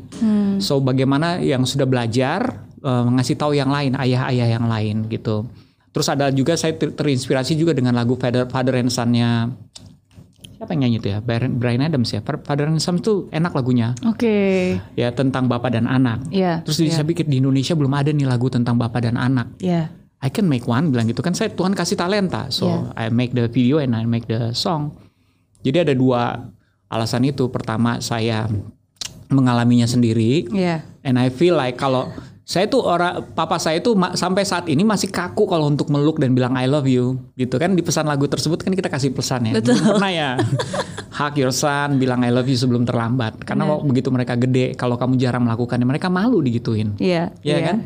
So bagaimana yang sudah belajar eh, ngasih tahu yang lain ayah-ayah yang lain gitu. Terus ada juga saya ter- terinspirasi juga dengan lagu Father Father and Son-nya siapa yang nyanyi itu ya? Brian Brian Adams ya? Father and Son itu enak lagunya. Oke. ya tentang bapak dan anak. Iya. terus di- saya pikir di Indonesia belum ada nih lagu tentang bapak dan anak. Iya. I can make one bilang gitu. Kan saya Tuhan kasih talenta. So Yeah. I make the video and I make the song. Jadi ada dua alasan itu. Pertama saya mengalaminya sendiri. Iya. and I feel like kalau saya tuh orang papa saya tuh ma- sampai saat ini masih kaku kalau untuk meluk dan bilang I love you. Gitu kan di pesan lagu tersebut kan kita kasih pesan ya. Betul. Belum pernah ya? <laughs> Hug your son bilang I love you sebelum terlambat. Karena waktu begitu mereka gede kalau kamu jarang melakukannya mereka malu digituin. Iya. Iya. kan?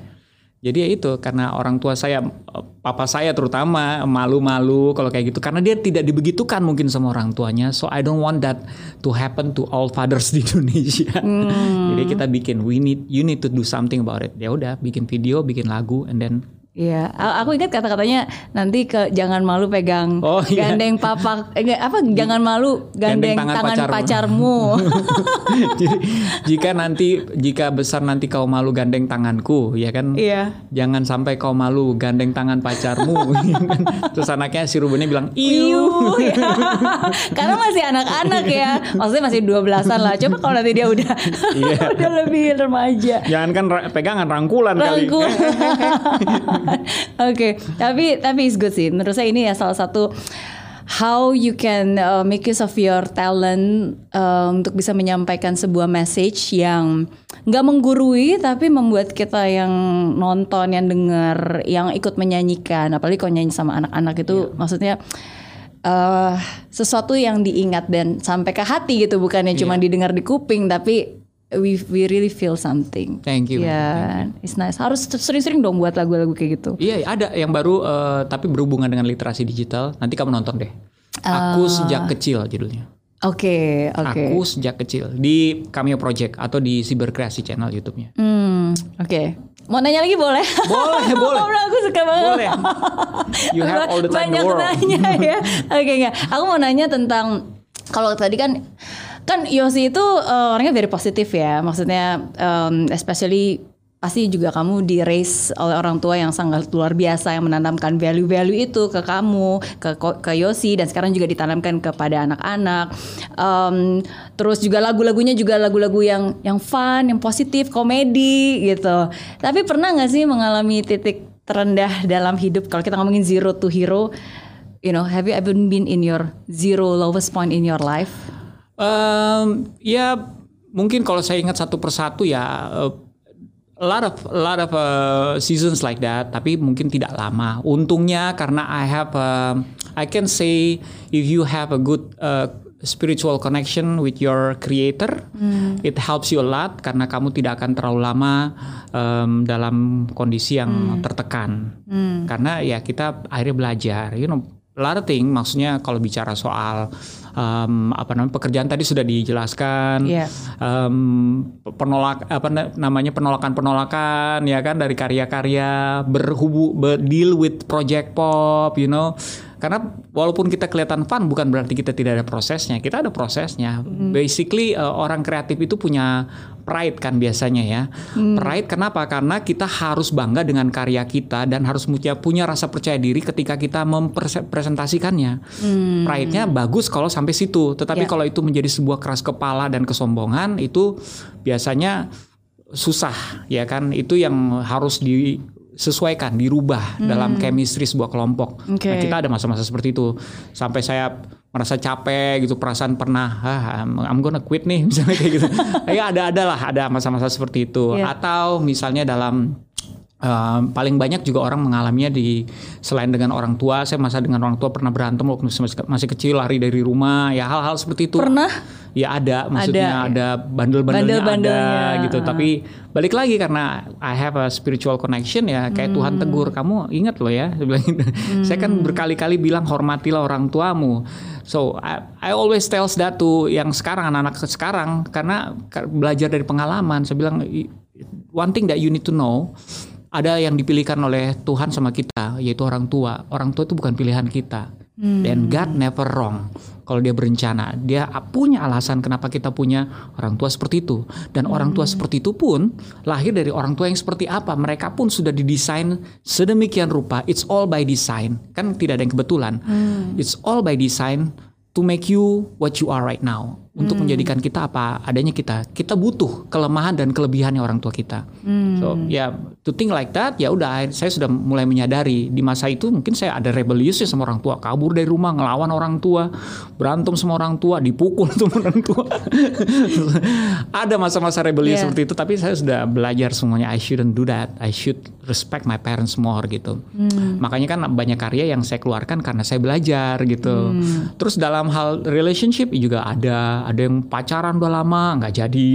Jadi ya itu karena orang tua saya, papa saya terutama malu-malu kalau kayak gitu karena dia tidak dibegitukan mungkin sama orang tuanya. So I don't want that to happen to all fathers <laughs> di Indonesia. Jadi kita bikin we need you need to do something about it. Ya udah bikin video, bikin lagu and then Iya, aku ingat kata-katanya nanti ke jangan malu pegang Oh, iya. gandeng papa eh, apa jangan malu gandeng, Gandeng tangan tangan, pacarmu. pacarmu. <laughs> Jadi jika nanti jika besar nanti kau malu gandeng tanganku, ya kan? Iya. Jangan sampai kau malu gandeng tangan pacarmu. ya <laughs> kan? Terus anaknya si Rubennya bilang, "Iu." Iu, ya. <laughs> Karena masih anak-anak ya. Maksudnya masih 12-an lah. Coba kalau nanti dia udah Iya. udah lebih remaja. Jangan kan ra- pegangan rangkulan kali. <laughs> Oke, tapi tapi it's good sih. Menurut saya ini ya salah satu how you can uh, make use of your talent uh, untuk bisa menyampaikan sebuah message yang nggak menggurui tapi membuat kita yang nonton, yang dengar, yang ikut menyanyikan, apalagi kalau nyanyi sama anak-anak itu maksudnya eh sesuatu yang diingat dan sampai ke hati gitu. Bukannya cuma didengar di kuping tapi we we really feel something. Thank you. Ya, it's nice. Harus sering-sering dong buat lagu-lagu kayak gitu. Iya, ada yang baru eh, tapi berhubungan dengan literasi digital. Nanti kamu nonton deh. Aku sejak kecil judulnya. Oke, oke. Aku sejak kecil di Cameo Project atau di Cyber Kreasi channel YouTube-nya. Hmm, oke. Mau nanya lagi boleh? Boleh, <laughs> boleh. Ngobrol aku suka banget. Boleh. You have all the time in Banyak the world. nanya ya. <laughs> Oke, enggak. Aku mau nanya tentang kalau tadi kan kan Yosi itu eh, orangnya very positif ya. Maksudnya um, especially pasti juga kamu di raise oleh orang tua yang sangat luar biasa yang menanamkan value-value itu ke kamu, ke ke Yosi dan sekarang juga ditanamkan kepada anak-anak. Um, terus juga lagu-lagunya juga lagu-lagu yang yang fun, yang positif, komedi gitu. Tapi pernah nggak sih mengalami titik terendah dalam hidup kalau kita ngomongin zero to hero? You know, have you ever been in your zero lowest point in your life? Um, ya mungkin kalau saya ingat satu persatu ya. Uh, a lot of a lot of uh, seasons like that tapi mungkin tidak lama untungnya karena I have uh, I can say if you have a good uh, spiritual connection with your creator hmm. it helps you a lot karena kamu tidak akan terlalu lama um, dalam kondisi yang hmm. tertekan hmm. karena ya kita akhirnya belajar you know thing maksudnya kalau bicara soal um, apa namanya pekerjaan tadi sudah dijelaskan yeah. um, penolak apa namanya penolakan penolakan ya kan dari karya-karya berhubu ber deal with project pop you know karena walaupun kita kelihatan fun bukan berarti kita tidak ada prosesnya kita ada prosesnya mm. basically uh, orang kreatif itu punya pride kan biasanya ya mm. pride kenapa karena kita harus bangga dengan karya kita dan harus punya punya rasa percaya diri ketika kita mempresentasikannya mm. pride-nya bagus kalau sampai situ tetapi yeah. kalau itu menjadi sebuah keras kepala dan kesombongan itu biasanya susah ya kan itu yang harus di sesuaikan, dirubah hmm. dalam chemistry sebuah kelompok. Okay. Nah, kita ada masa-masa seperti itu. Sampai saya merasa capek gitu, perasaan pernah, ah, I'm gonna quit nih <laughs> misalnya kayak gitu. ya ada ada lah, ada masa-masa seperti itu. Yeah. Atau misalnya dalam Uh, paling banyak juga orang mengalaminya di selain dengan orang tua. Saya masa dengan orang tua pernah berantem waktu masih, kecil lari dari rumah. Ya hal-hal seperti itu. Pernah? Ya ada, maksudnya ada, ada bandel-bandelnya Bandel ada gitu. Tapi balik lagi karena I have a spiritual connection ya. Kayak hmm. Tuhan tegur kamu ingat loh ya. hmm. Saya kan berkali-kali bilang hormatilah orang tuamu. So I, I always tells that to yang sekarang anak-anak sekarang karena belajar dari pengalaman. Saya bilang one thing that you need to know ada yang dipilihkan oleh Tuhan sama kita yaitu orang tua. Orang tua itu bukan pilihan kita. Hmm. Dan God never wrong. Kalau dia berencana, dia punya alasan kenapa kita punya orang tua seperti itu. Dan hmm. orang tua hmm. seperti itu pun lahir dari orang tua yang seperti apa. Mereka pun sudah didesain sedemikian rupa. It's all by design. Kan tidak ada yang kebetulan. Hmm. It's all by design to make you what you are right now untuk hmm. menjadikan kita apa adanya kita kita butuh kelemahan dan kelebihannya orang tua kita hmm. so ya yeah, to think like that ya udah saya sudah mulai menyadari di masa itu mungkin saya ada rebellious sama orang tua kabur dari rumah ngelawan orang tua berantem sama orang tua dipukul <laughs> sama orang tua ada masa-masa rebellious yeah. seperti itu tapi saya sudah belajar semuanya I shouldn't do that I should respect my parents more gitu hmm. makanya kan banyak karya yang saya keluarkan karena saya belajar gitu hmm. terus dalam hal relationship juga ada ada yang pacaran udah lama nggak jadi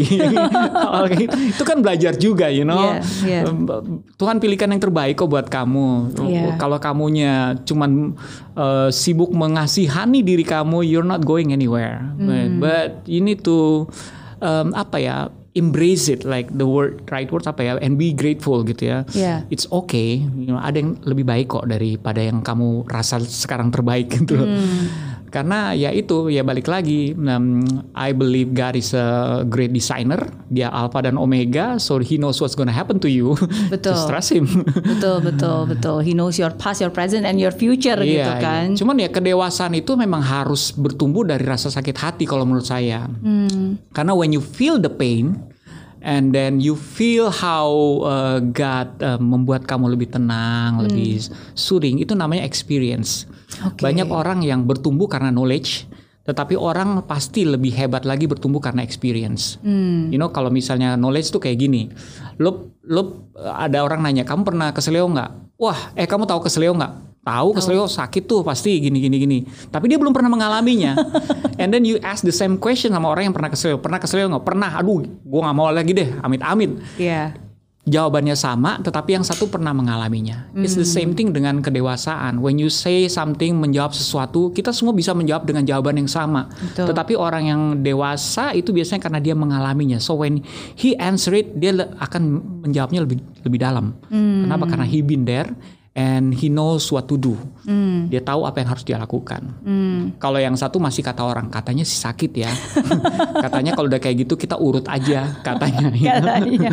<laughs> itu kan belajar juga you know yeah, yeah. Tuhan pilihkan yang terbaik kok buat kamu yeah. kalau kamunya cuman uh, sibuk mengasihani diri kamu you're not going anywhere mm. but, but you need to um, apa ya embrace it like the word right word apa ya and be grateful gitu ya. Yeah. It's okay, you know, ada yang lebih baik kok daripada yang kamu rasa sekarang terbaik gitu. Mm karena ya itu ya balik lagi um, I believe God is a great designer dia alpha dan omega so he knows what's gonna happen to you <laughs> betul just trust him <laughs> betul betul betul he knows your past your present and your future yeah, gitu iya. kan yeah. cuman ya kedewasaan itu memang harus bertumbuh dari rasa sakit hati kalau menurut saya hmm. karena when you feel the pain and then you feel how uh, God uh, membuat kamu lebih tenang, hmm. lebih soothing. Itu namanya experience. Okay. Banyak orang yang bertumbuh karena knowledge, tetapi orang pasti lebih hebat lagi bertumbuh karena experience. Hmm. You know, kalau misalnya knowledge tuh kayak gini, lo lo ada orang nanya, kamu pernah keselio nggak? Wah, eh kamu tahu keselio nggak? Tahu keselio sakit tuh pasti gini gini gini. Tapi dia belum pernah mengalaminya. <laughs> And then you ask the same question sama orang yang pernah keselio pernah keselio nggak? Pernah. Aduh gue nggak mau lagi deh. Amit amit yeah. jawabannya sama tetapi yang satu pernah mengalaminya. Mm. it's the same thing dengan kedewasaan. When you say something menjawab sesuatu kita semua bisa menjawab dengan jawaban yang sama. Betul. tetapi orang yang dewasa itu biasanya karena dia mengalaminya. So when he answer it dia akan menjawabnya lebih lebih dalam. Mm. kenapa? Karena he been there and he knows what to do. Dia tahu apa yang harus dia lakukan. Kalau yang satu masih kata orang, katanya sih sakit ya. <laughs> katanya kalau udah kayak gitu kita urut aja katanya. <laughs> Katanya.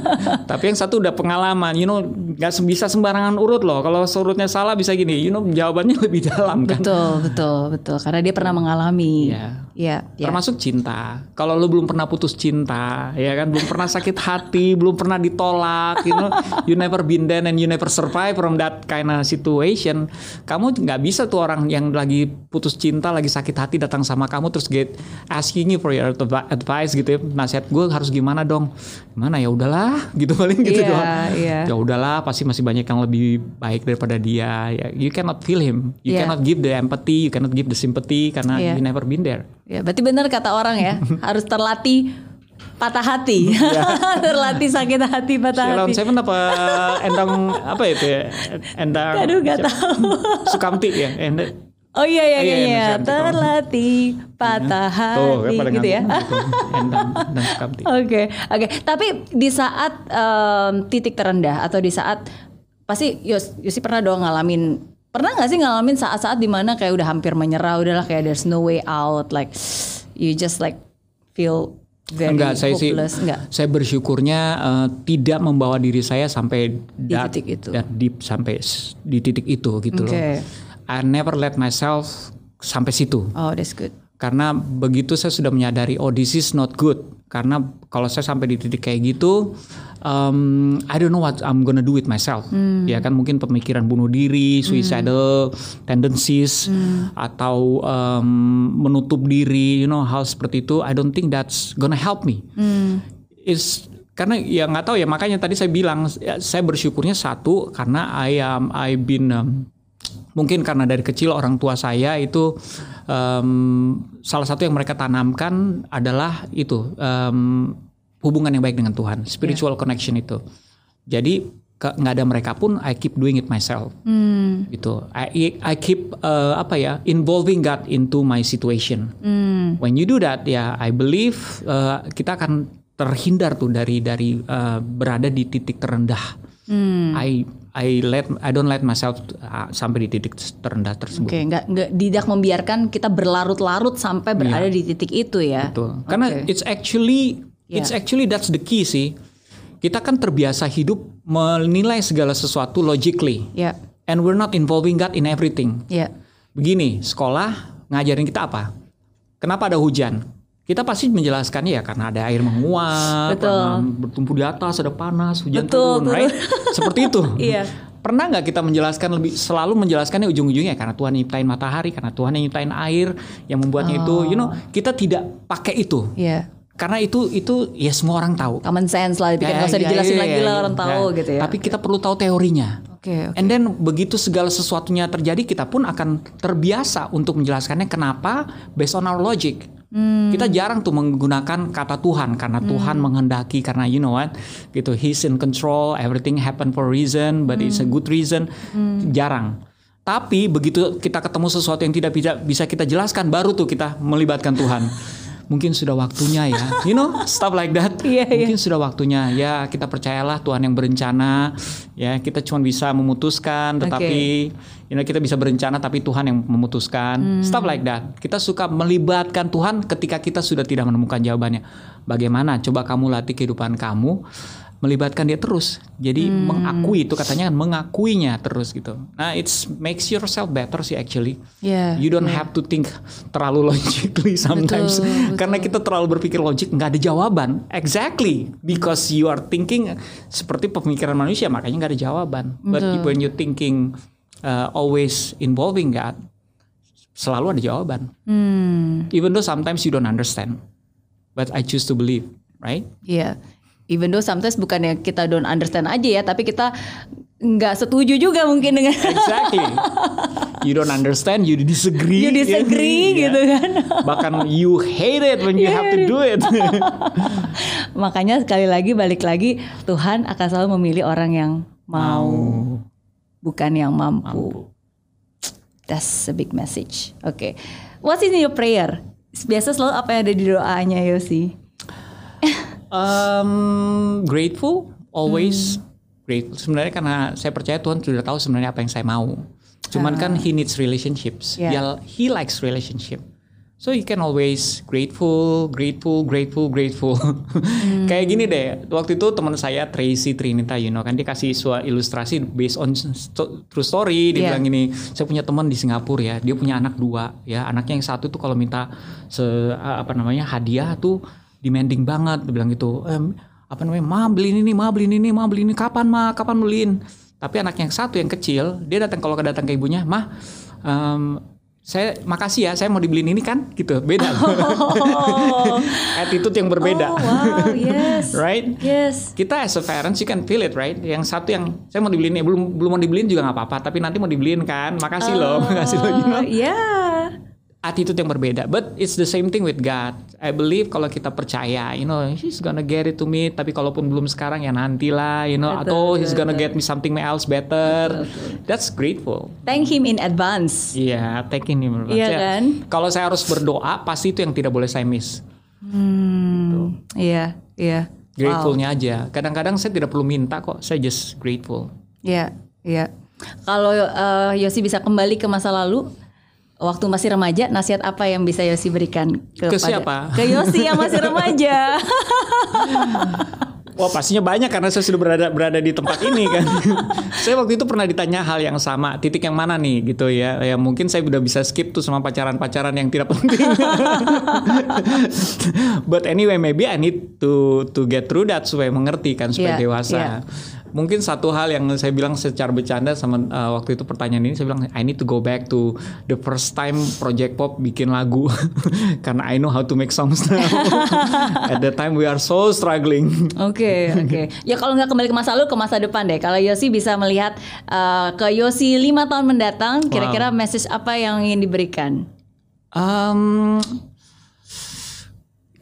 <laughs> Tapi yang satu udah pengalaman, you know, nggak bisa sembarangan urut loh. Kalau urutnya salah bisa gini, you know, jawabannya lebih dalam kan. betul, betul, betul. Karena dia pernah mengalami. Iya. Iya, iya. Termasuk cinta. Kalau lu belum pernah putus cinta, ya kan, belum pernah sakit hati, belum pernah ditolak, you know, you never been there and you never survive from that kind of situation. Kamu nggak bisa tuh orang yang lagi putus cinta, lagi sakit hati datang sama kamu terus get asking you for your advi- advice gitu ya. Nasihat gue harus gimana dong? Gimana ya udahlah, <laughs> gitu paling gitu Iya, doang. iya. Ya udahlah, pasti masih banyak yang lebih baik daripada dia. Ya, you cannot feel him. You Iya. cannot give the empathy, you cannot give the sympathy karena Iya. you never been there. Ya, berarti benar kata orang ya, <laughs> harus terlatih patah hati. <laughs> terlatih sakit hati, patah Sheila on hati. Seven apa Endang apa itu ya? Endang Aduh, nggak tahu. <laughs> Sukamti ya. Endang. Oh iya iya Iya, iya, iya, iya. Terlatih patah Tuh, kan hati pada gitu ya. Oke, oke. Tapi di saat em, titik terendah atau di saat pasti Yos, Yosi pernah dong ngalamin pernah nggak sih ngalamin saat-saat di mana kayak udah hampir menyerah, udahlah kayak there's no way out, like you just like feel very Enggak, saya sih hopeless, enggak? saya bersyukurnya eh, tidak membawa diri saya sampai Di that- titik itu. that deep sampai di titik itu gitu Oke. loh. I never let myself sampai situ. Oh, that's good. Karena begitu saya sudah menyadari oh this is not good. Karena kalau saya sampai di titik kayak gitu um, I don't know what I'm gonna do with myself. Ya kan mungkin pemikiran bunuh diri suicidal tendencies atau um, menutup diri you know hal seperti itu. I don't think that's gonna help me. Is karena ya nggak tahu ya makanya tadi saya bilang ya, saya bersyukurnya satu karena I am I been um, mungkin karena dari kecil orang tua saya itu um, salah satu yang mereka tanamkan adalah itu um, hubungan yang baik dengan Tuhan spiritual connection itu. Jadi nggak ada mereka pun I keep doing it myself. Hmm. gitu. I I keep uh, apa ya involving God into my situation. Hmm. when you do that ya I believe uh, kita akan terhindar tuh dari dari uh, berada di titik terendah Hmm. I I let I don't let myself uh, sampai di titik terendah tersebut Oke, nggak nggak tidak membiarkan kita berlarut-larut sampai berada di titik itu ya. Betul. Karena Oke. it's actually it's actually that's the key sih. Kita kan terbiasa hidup menilai segala sesuatu logically Ya, and we're not involving God in everything. ya. Begini, sekolah ngajarin kita apa? Kenapa ada hujan? Kita pasti menjelaskannya ya karena ada air menguap, Betul. karena bertumpuk di atas, ada panas, hujan Betul, turun, betul. right? Seperti itu. <laughs> Iya. Pernah nggak kita menjelaskan lebih selalu menjelaskannya ujung-ujungnya karena Tuhan yang nyiptain matahari, karena Tuhan yang nyiptain air, yang membuatnya itu, you know, kita tidak pakai itu. Iya. Karena itu itu ya semua orang tahu. Common sense lah, pikir nggak usah Ya, ya, dijelasin ya, lagi ya, lah ya. orang tahu Ya. gitu ya. Tapi kita perlu tahu teorinya. Oke, oke. And then begitu segala sesuatunya terjadi kita pun akan terbiasa untuk menjelaskannya kenapa based on our logic. Hmm. Kita jarang tuh menggunakan kata Tuhan karena Tuhan menghendaki karena you know what gitu He's in control everything happen for reason but it's a Hmm. good reason jarang. Tapi begitu kita ketemu sesuatu yang tidak bisa bisa kita jelaskan baru tuh kita melibatkan Tuhan. <laughs> Mungkin sudah waktunya ya, you know, stuff like that. <laughs> Iya, iya. Mungkin sudah waktunya ya kita percayalah Tuhan yang berencana. Ya kita cuma bisa memutuskan, tetapi you know, kita bisa berencana tapi Tuhan yang memutuskan. Stuff like that. Kita suka melibatkan Tuhan ketika kita sudah tidak menemukan jawabannya. Bagaimana? Coba kamu latih kehidupan kamu melibatkan dia terus. Jadi mengakui itu katanya kan mengakuinya terus gitu. Nah, it's makes yourself better sih actually. Iya, You don't have to think terlalu <laughs> logically sometimes. Betul, Karena kita terlalu berpikir logik nggak ada jawaban. Exactly because you are thinking seperti pemikiran manusia makanya nggak ada jawaban. But when you thinking uh, always involving God, selalu ada jawaban. Hmm, Even though sometimes you don't understand, but I choose to believe, right? iya. Even though sometimes bukannya kita don't understand aja ya, tapi kita nggak setuju juga mungkin dengan Exactly. you don't understand, you disagree. you disagree <laughs> Iya. gitu kan. Bahkan you hate it when you have to do it. <laughs> Makanya sekali lagi balik lagi Tuhan akan selalu memilih orang yang mau, bukan yang mampu. That's a big message. Oke. What's in your prayer? Biasa selalu apa yang ada di doanya Yosi? <laughs> um, grateful always. grateful. Sebenarnya karena saya percaya Tuhan sudah tahu sebenarnya apa yang saya mau. Cuman kan he needs relationships. Yeah. Dia he likes relationship. So you can always grateful, grateful, grateful, grateful. <laughs> Kayak gini deh. Waktu itu teman saya Tracy Trinita, you know kan dia kasih suatu ilustrasi based on true story. Dia Yeah. bilang gini, saya punya teman di Singapura ya, dia punya anak dua ya. Anaknya yang satu tuh kalau minta se apa namanya hadiah tuh demanding banget. Dia bilang gitu. "Em, apa namanya? Ma beliin ini, ma beliin ini, ma beliin ini. Kapan ma? Kapan beliin? Tapi anak yang satu yang kecil, dia datang kalau datang ke ibunya, mah, em, saya makasih ya, saya mau dibeliin ini kan, gitu. Beda. Oh, <laughs> Attitude yang berbeda. oh wow, yes. <laughs> right? Yes. Kita as a parents you can feel it, right? Yang satu yang saya mau dibeliin, eh, belum belum mau dibeliin juga nggak apa-apa, tapi nanti mau dibeliin kan, makasih loh, <laughs> makasih loh, you know. Oh, yeah. Attitude yang berbeda, but it's the same thing with God. I believe kalau kita percaya, you know, He's gonna get it to me, tapi kalaupun belum sekarang ya nantilah, you know, Betul, atau He's betul, gonna get me something else better. That's grateful. Thank him in advance. Iya, taking him. Iya Saya- kan? Kalau saya harus berdoa, pasti itu yang tidak boleh saya miss. Hmm. Iya, iya. Gratefulnya aja. Kadang-kadang saya tidak perlu minta kok, saya just grateful. Iya, iya. Kalau eh, Yosi bisa kembali ke masa lalu, waktu masih remaja, nasihat apa yang bisa Yosi berikan kepada siapa? Ke Yosi yang masih remaja. <laughs> Wah pastinya banyak karena saya sudah berada berada di tempat ini kan. <laughs> saya waktu itu pernah ditanya hal yang sama, titik yang mana nih gitu ya. Ya mungkin saya udah bisa skip tuh sama pacaran-pacaran yang tidak penting. <laughs> But anyway, maybe I need to to get through that supaya mengerti kan supaya Yeah, dewasa. yeah. Mungkin satu hal yang saya bilang secara bercanda sama uh, waktu itu pertanyaan ini saya bilang I need to go back to the first time Project Pop bikin lagu <laughs> karena I know how to make songs now. <laughs> At that time we are so struggling. Oke, <laughs> oke. Ya kalau nggak kembali ke masa lalu, ke masa depan deh. Kalau Yosi bisa melihat eh, ke Yosi lima tahun mendatang, kira-kira message apa yang ingin diberikan? Um,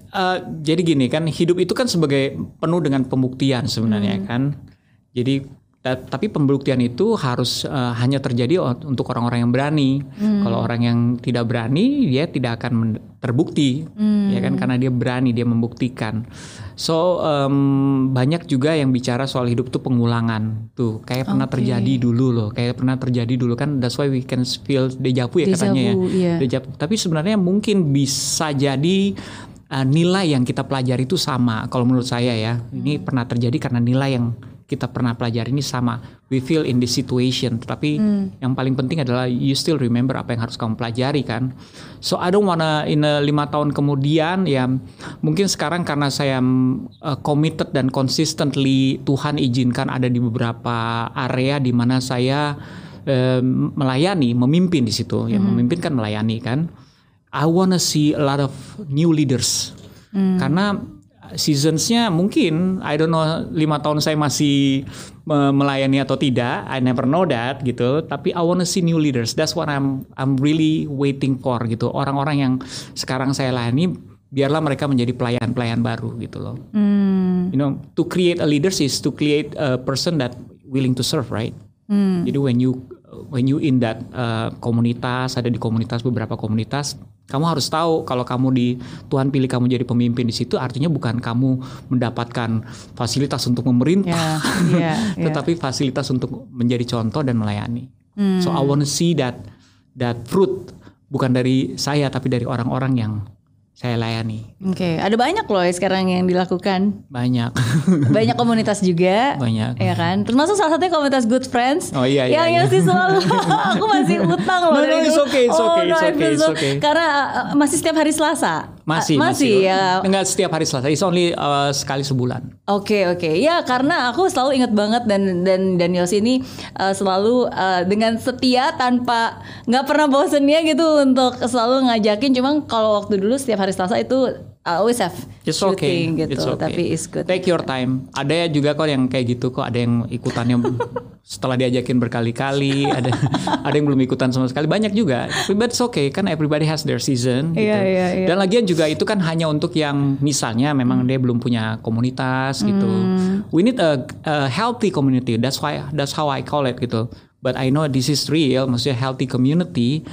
eh, jadi gini kan hidup itu kan sebagai penuh dengan pembuktian sebenarnya kan. Jadi ta- tapi pembuktian itu harus eh, hanya terjadi untuk orang-orang yang berani. Kalau orang yang tidak berani dia tidak akan terbukti. Ya kan? Karena dia berani dia membuktikan. So em, banyak juga yang bicara soal hidup itu pengulangan. Tuh kayak pernah terjadi dulu loh. Kayak pernah terjadi dulu. Kan that's why we can feel deja vu ya Deja katanya vu, ya iya. Deja vu. Tapi sebenarnya mungkin bisa jadi uh, nilai yang kita pelajari itu sama. Kalau menurut saya ya, ini pernah terjadi karena nilai yang kita pernah pelajari ini sama. We feel in this situation. Tapi yang paling penting adalah you still remember apa yang harus kamu pelajari kan. So I don't wanna in a lima tahun kemudian ya mungkin sekarang karena saya uh, committed dan consistently Tuhan izinkan ada di beberapa area di mana saya eh, melayani, memimpin di situ. Ya memimpin kan melayani kan. I wanna see a lot of new leaders. Karena seasonsnya mungkin I don't know lima tahun saya masih me- melayani atau tidak. I never know that gitu. Tapi I wanna see new leaders. That's what I'm I'm really waiting for gitu. Orang-orang yang sekarang saya layani biarlah mereka menjadi pelayan-pelayan baru gitu loh. You know, to create a leaders is to create a person that willing to serve, right? Jadi when you when you in that uh, komunitas ada di komunitas beberapa komunitas, kamu harus tahu kalau kamu di Tuhan pilih kamu jadi pemimpin di situ artinya bukan kamu mendapatkan fasilitas untuk memerintah, Ya, ya, <laughs> ya. tetapi fasilitas untuk menjadi contoh dan melayani. So I want to see that that fruit bukan dari saya tapi dari orang-orang yang saya layani. Oke, ada banyak loh ya sekarang yang dilakukan. Banyak. <laughs> Banyak komunitas juga. Banyak. Ya kan? Termasuk salah satunya komunitas Good Friends. Oh, iya, iya, Yang iya. Yosi selalu <laughs> aku masih utang loh No, no, dari it's okay, it's Oh, okay, no, it's okay, I'm it's okay. Karena uh, masih setiap hari Selasa. Masih, Uh, masih, ya. Enggak setiap hari Selasa, it's only uh, sekali sebulan. Oke oke ya karena aku selalu ingat banget dan dan dan Yosi ini uh, selalu uh, dengan setia tanpa nggak pernah bosennya gitu untuk selalu ngajakin cuma kalau waktu dulu setiap hari Selasa itu I always have It's okay, shooting gitu it's okay. tapi it's good. Take your time. Ada juga kok yang kayak gitu kok, ada yang ikutannya <laughs> setelah diajakin berkali-kali, ada <laughs> ada yang belum ikutan sama sekali, banyak juga. But it's okay, kan everybody has their season gitu. Iya, iya, iya. Dan lagian juga itu kan hanya untuk yang misalnya memang dia belum punya komunitas gitu. Hmm. We need a, a healthy community. That's why that's how I call it gitu. But I know this is real, maksudnya healthy community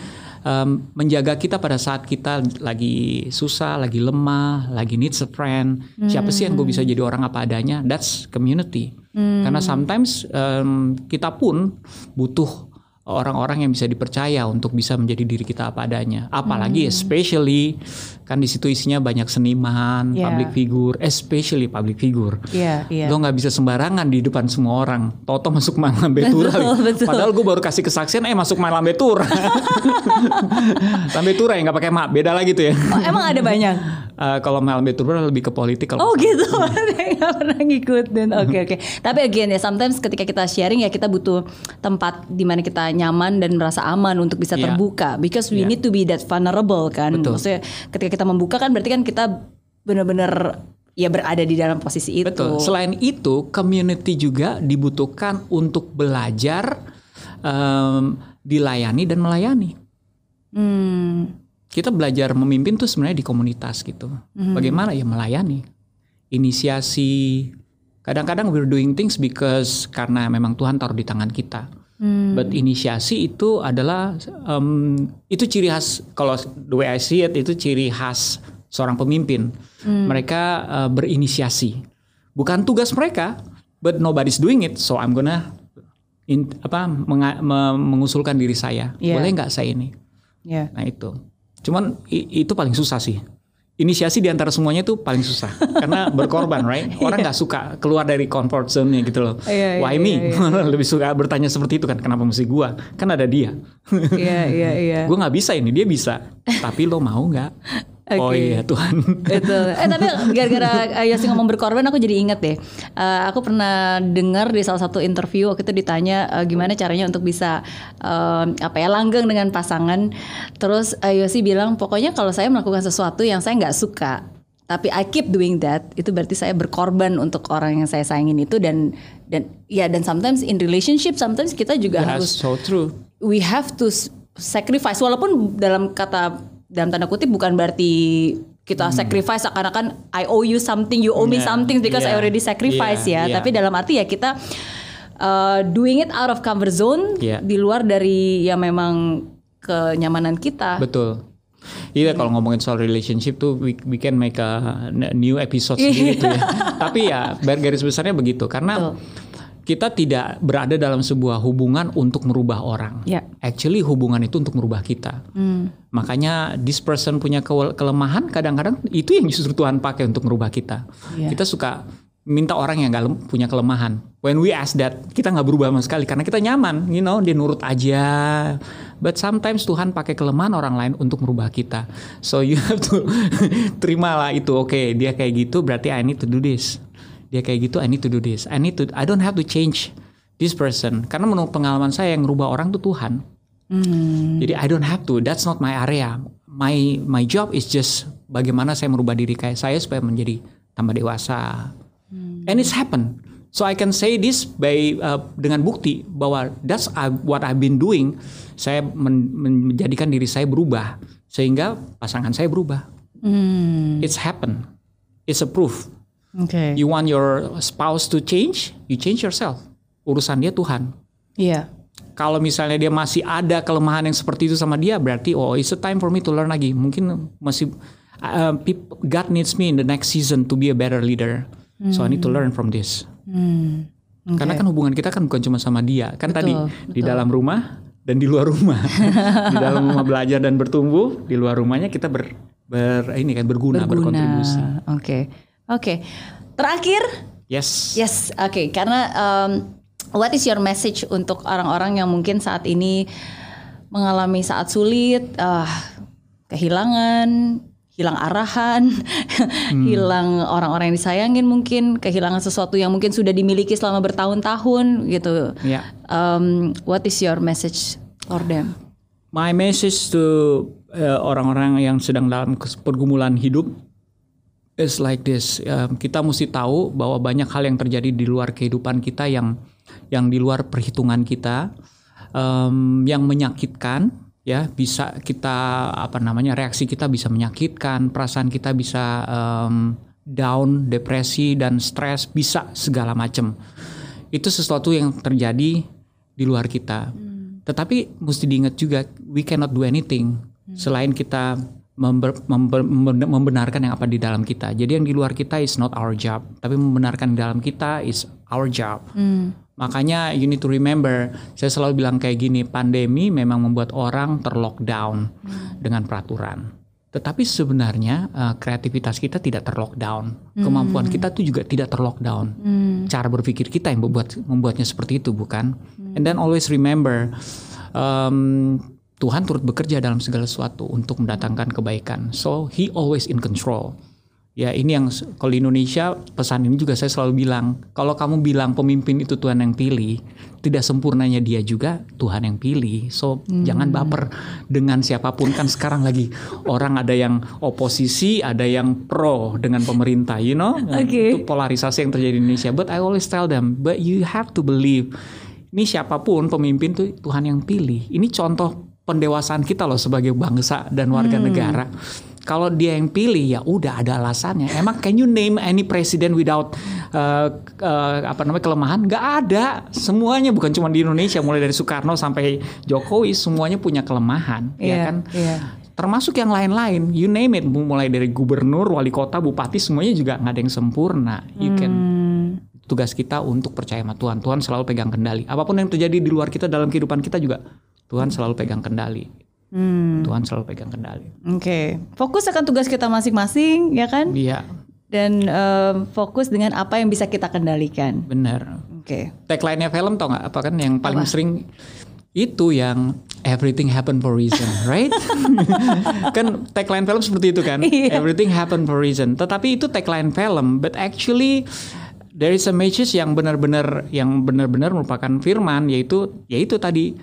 um, menjaga kita pada saat kita lagi susah, lagi lemah, lagi needs a friend. Siapa sih yang gue bisa jadi orang apa adanya? That's community. Karena sometimes em, kita pun butuh orang-orang yang bisa dipercaya untuk bisa menjadi diri kita apa adanya. Apalagi especially kan di situ isinya banyak seniman, Yeah. public figure, especially public figure. Iya, iya. Lo nggak bisa sembarangan di depan semua orang. Toto masuk malam. <laughs> Betul, betul. Padahal gue baru kasih kesaksian, eh masuk malam betura. Lambe tura <laughs> ya nggak pakai mak, beda lagi tuh ya. Oh, emang ada banyak? <laughs> Eh, kalau malam betura lebih ke politik. Kalau Oh gitu, nggak pernah ngikutin. Oke oke. Tapi again ya, sometimes ketika kita sharing ya kita butuh tempat di mana kita nyaman dan merasa aman untuk bisa Iya. terbuka. Because we Iya. need to be that vulnerable kan. Betul. Maksudnya ketika kita membuka kan berarti kan kita benar-benar ya berada di dalam posisi itu. Betul. Selain itu, community juga dibutuhkan untuk belajar, em, dilayani dan melayani. Hmm. Kita belajar memimpin tuh sebenarnya di komunitas gitu. Mhm. Bagaimana ya melayani, inisiasi. Kadang-kadang we're doing things because karena memang Tuhan taruh di tangan kita. Hmm. But inisiasi itu adalah em, itu ciri khas kalau the way I see it itu ciri khas seorang pemimpin. Hmm. Mereka eh, berinisiasi. Bukan tugas mereka, but nobody's doing it. So I'm gonna in, apa menga- me- mengusulkan diri saya. Yeah. Boleh nggak saya ini? Ya. Nah itu. Cuman i- itu paling susah sih. Inisiasi di antara semuanya itu paling susah karena berkorban, right? <laughs> Orang nggak suka keluar dari comfort zone-nya gitu loh. Iya, iya, Why me? iya, <laughs> Lebih suka bertanya seperti itu kan. Kenapa mesti gua? Kan ada dia. Iya iya iya. <laughs> Gua nggak bisa ini, dia bisa. Tapi lo mau nggak? Oh Oke. iya Tuhan. Betul. Eh tapi gara-gara eh, Yosi ngomong berkorban aku jadi inget deh. Eh, aku pernah dengar di salah satu interview waktu itu ditanya eh, gimana caranya untuk bisa eh, apa ya langgeng dengan pasangan. Terus eh, Yosi bilang pokoknya kalau saya melakukan sesuatu yang saya nggak suka tapi I keep doing that itu berarti saya berkorban untuk orang yang saya sayangin itu dan dan ya dan sometimes in relationship sometimes kita juga That's harus so true. we have to sacrifice walaupun dalam kata dalam tanda kutip bukan berarti kita sacrifice seakan-akan I owe you something you owe me Hmm. Yeah, something because I yeah, already sacrifice yeah, ya yeah. tapi dalam arti ya kita uh, doing it out of comfort zone Yeah. di luar dari ya memang kenyamanan kita Betul. Iya kalau ngomongin soal relationship tuh we, we can make a new episode sendiri tuh ya. <laughs> Tapi ya garis besarnya begitu karena kita tidak berada dalam sebuah hubungan untuk merubah orang. Ya. Actually hubungan itu untuk merubah kita. Makanya this person punya ke- kelemahan kadang-kadang itu yang justru Tuhan pakai untuk merubah kita. Iya. Kita suka minta orang yang gak punya kelemahan. When we ask that, kita nggak berubah sama sekali karena kita nyaman, you know, dia nurut aja. But sometimes Tuhan pakai kelemahan orang lain untuk merubah kita. So you <laughs> have to <laughs> terimalah itu. Oke, dia kayak gitu berarti I need to do this. Dia kayak gitu I need to do this. I need to I don't have to change this person karena menurut pengalaman saya yang merubah orang tuh Tuhan. Jadi I don't have to. That's not my area. My my job is just bagaimana saya merubah diri kayak saya supaya menjadi tambah dewasa. And it's happened. So I can say this by uh, dengan bukti bahwa that's uh, what I've been doing. Saya men- men- menjadikan diri saya berubah sehingga pasangan saya berubah. Hmm, It's happened. It's a proof. Oke. You want your spouse to change, you change yourself. Urusan dia Tuhan. Iya. Kalau misalnya dia masih ada kelemahan yang seperti itu sama dia, berarti oh it's a time for me to learn lagi. Mungkin masih uh, peop- God needs me in the next season to be a better leader. So I need to learn from this. Hmm. Karena kan hubungan kita kan bukan cuma sama dia, kan tadi Betul, di dalam rumah dan di luar rumah. <laughs> di dalam rumah belajar dan bertumbuh, di luar rumahnya kita ber, ber ini kan berguna, berkontribusi. Oke. Oke. Terakhir Yes. Yes, oke. Karena um, what is your message untuk orang-orang yang mungkin saat ini mengalami saat sulit, ah, kehilangan, hilang arahan, hilang orang-orang yang disayangin mungkin, kehilangan sesuatu yang mungkin sudah dimiliki selama bertahun-tahun gitu. Ya. Um, what is your message for them? My message to uh, orang-orang yang sedang dalam pergumulan hidup is like this. Um, kita mesti tahu bahwa banyak hal yang terjadi di luar kehidupan kita yang yang di luar perhitungan kita, um, yang menyakitkan. Ya, bisa kita apa namanya reaksi kita bisa menyakitkan, perasaan kita bisa um, down, depresi dan stres bisa segala macam. Itu sesuatu yang terjadi di luar kita. Tetapi mesti diingat juga we cannot do anything selain kita member- member- membenarkan yang apa di dalam kita. Jadi yang di luar kita is not our job, tapi membenarkan di dalam kita is our job. Makanya you need to remember, saya selalu bilang kayak gini, pandemi memang membuat orang terlockdown dengan peraturan. Tetapi sebenarnya uh, kreativitas kita tidak terlockdown, kemampuan kita tuh juga tidak terlockdown. Cara berpikir kita yang membuat membuatnya seperti itu, bukan? And then always remember, um, Tuhan turut bekerja dalam segala sesuatu untuk mendatangkan kebaikan. So he always in control. Ya ini yang kalau di Indonesia pesan ini juga saya selalu bilang kalau kamu bilang pemimpin itu Tuhan yang pilih tidak sempurnanya dia juga Tuhan yang pilih so jangan baper dengan siapa pun kan sekarang lagi orang ada yang oposisi ada yang pro dengan pemerintah you know Oke. itu polarisasi yang terjadi di Indonesia but I always tell them but you have to believe ini siapa pun pemimpin tuh Tuhan yang pilih ini contoh pendewasaan kita loh sebagai bangsa dan warga negara kalau dia yang pilih ya udah ada alasannya. Emang can you name any president without uh, uh, apa namanya kelemahan? Gak ada. Semuanya bukan cuma di Indonesia, mulai dari Soekarno sampai Jokowi semuanya punya kelemahan, ya Iya, kan? iya. Termasuk yang lain-lain, you name it, mulai dari gubernur, wali kota, bupati, semuanya juga nggak ada yang sempurna. You can Hmm, tugas kita untuk percaya sama Tuhan. Tuhan selalu pegang kendali. Apa pun yang terjadi di luar kita dalam kehidupan kita juga Tuhan selalu pegang kendali. hmm, Tuhan selalu pegang kendali. Oke, fokus akan tugas kita masing-masing, ya kan? Iya, Dan em, fokus dengan apa yang bisa kita kendalikan. benar. Oke. tagline-nya film tau nggak apa kan yang paling sering itu yang everything happen for reason, <laughs> right? <laughs> kan tagline film seperti itu kan, Iya. everything happen for reason. Tetapi itu tagline film, but actually there is a message yang benar-benar yang benar-benar merupakan firman yaitu yaitu tadi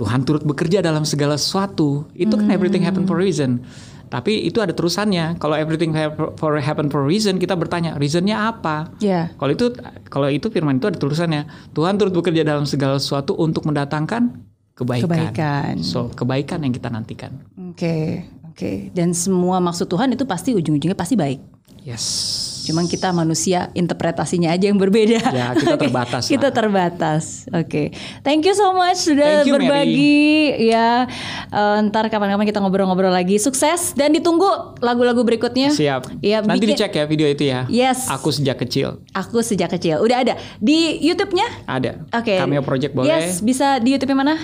Tuhan turut bekerja dalam segala sesuatu. Itu kan everything happen for reason. Tapi itu ada terusannya. Kalau everything for happen for reason, kita bertanya, reasonnya apa? Ya. Kalau itu kalau itu firman itu ada tulisannya Tuhan turut bekerja dalam segala sesuatu untuk mendatangkan kebaikan. Kebaikan. So kebaikan yang kita nantikan. Oke, oke. Dan semua maksud Tuhan itu pasti ujung-ujungnya pasti baik. Yes. Cuman kita manusia interpretasinya aja yang berbeda. Ya, kita <laughs> Oke, terbatas lah. kita terbatas. Oke. Thank you so much sudah you, berbagi. Ya, eh, ntar kapan-kapan kita ngobrol-ngobrol lagi. Sukses dan ditunggu lagu-lagu berikutnya. Siap. Iya, Nanti bikin- dicek ya video itu ya. Yes. Aku sejak kecil Aku sejak kecil. Udah ada di YouTube-nya? ada. Oke. Cameo Project boleh. Yes, bisa di YouTube-nya mana?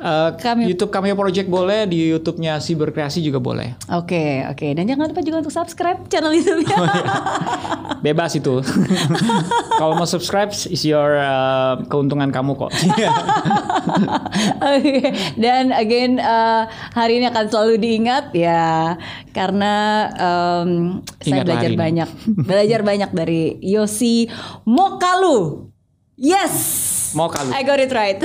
Eh, Cameo. YouTube Cameo Project boleh, di YouTube-nya Si Berkreasi juga boleh. Oke, oke. Dan jangan lupa juga untuk subscribe channel YouTube-nya. <laughs> Bebas itu. <laughs> Kalau mau subscribe is your eh, keuntungan kamu kok. <laughs> Oke. Dan again eh, hari ini akan selalu diingat ya karena em, saya belajar ini. banyak belajar banyak dari Yosi Mokalu. Yes. Mokalu. I got it right.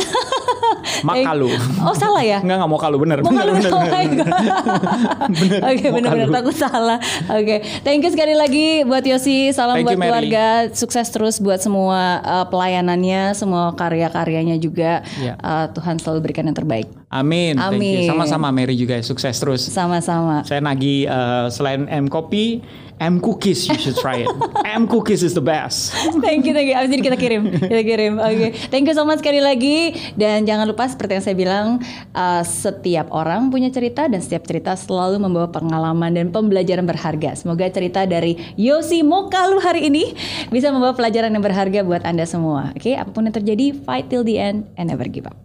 <laughs> Makalu. oh salah ya? Enggak enggak mau kalu bener. Mokalu. bener, <laughs> Oh bener, bener. God. <laughs> Oke benar-benar Mokalu. takut salah. Oke, thank you sekali lagi buat Yosi. Salam Thank buat you, Mary. keluarga. Sukses terus buat semua uh, pelayanannya, semua karya-karyanya juga. Ya. Uh, Tuhan selalu berikan yang terbaik. Amin. Amin. Sama-sama Mary juga sukses terus. Sama-sama. Saya nagih eh, selain M kopi, M cookies you should try it. <laughs> M cookies is the best. thank you, thank you. Abis ini kita kirim, kita kirim. Oke, thank you so much sekali lagi. Dan jangan lupa seperti yang saya bilang, uh, setiap orang punya cerita dan setiap cerita selalu membawa pengalaman dan pembelajaran berharga. Semoga cerita dari Yosi Mokalu hari ini bisa membawa pelajaran yang berharga buat anda semua. Oke, apa pun yang terjadi, fight till the end and never give up.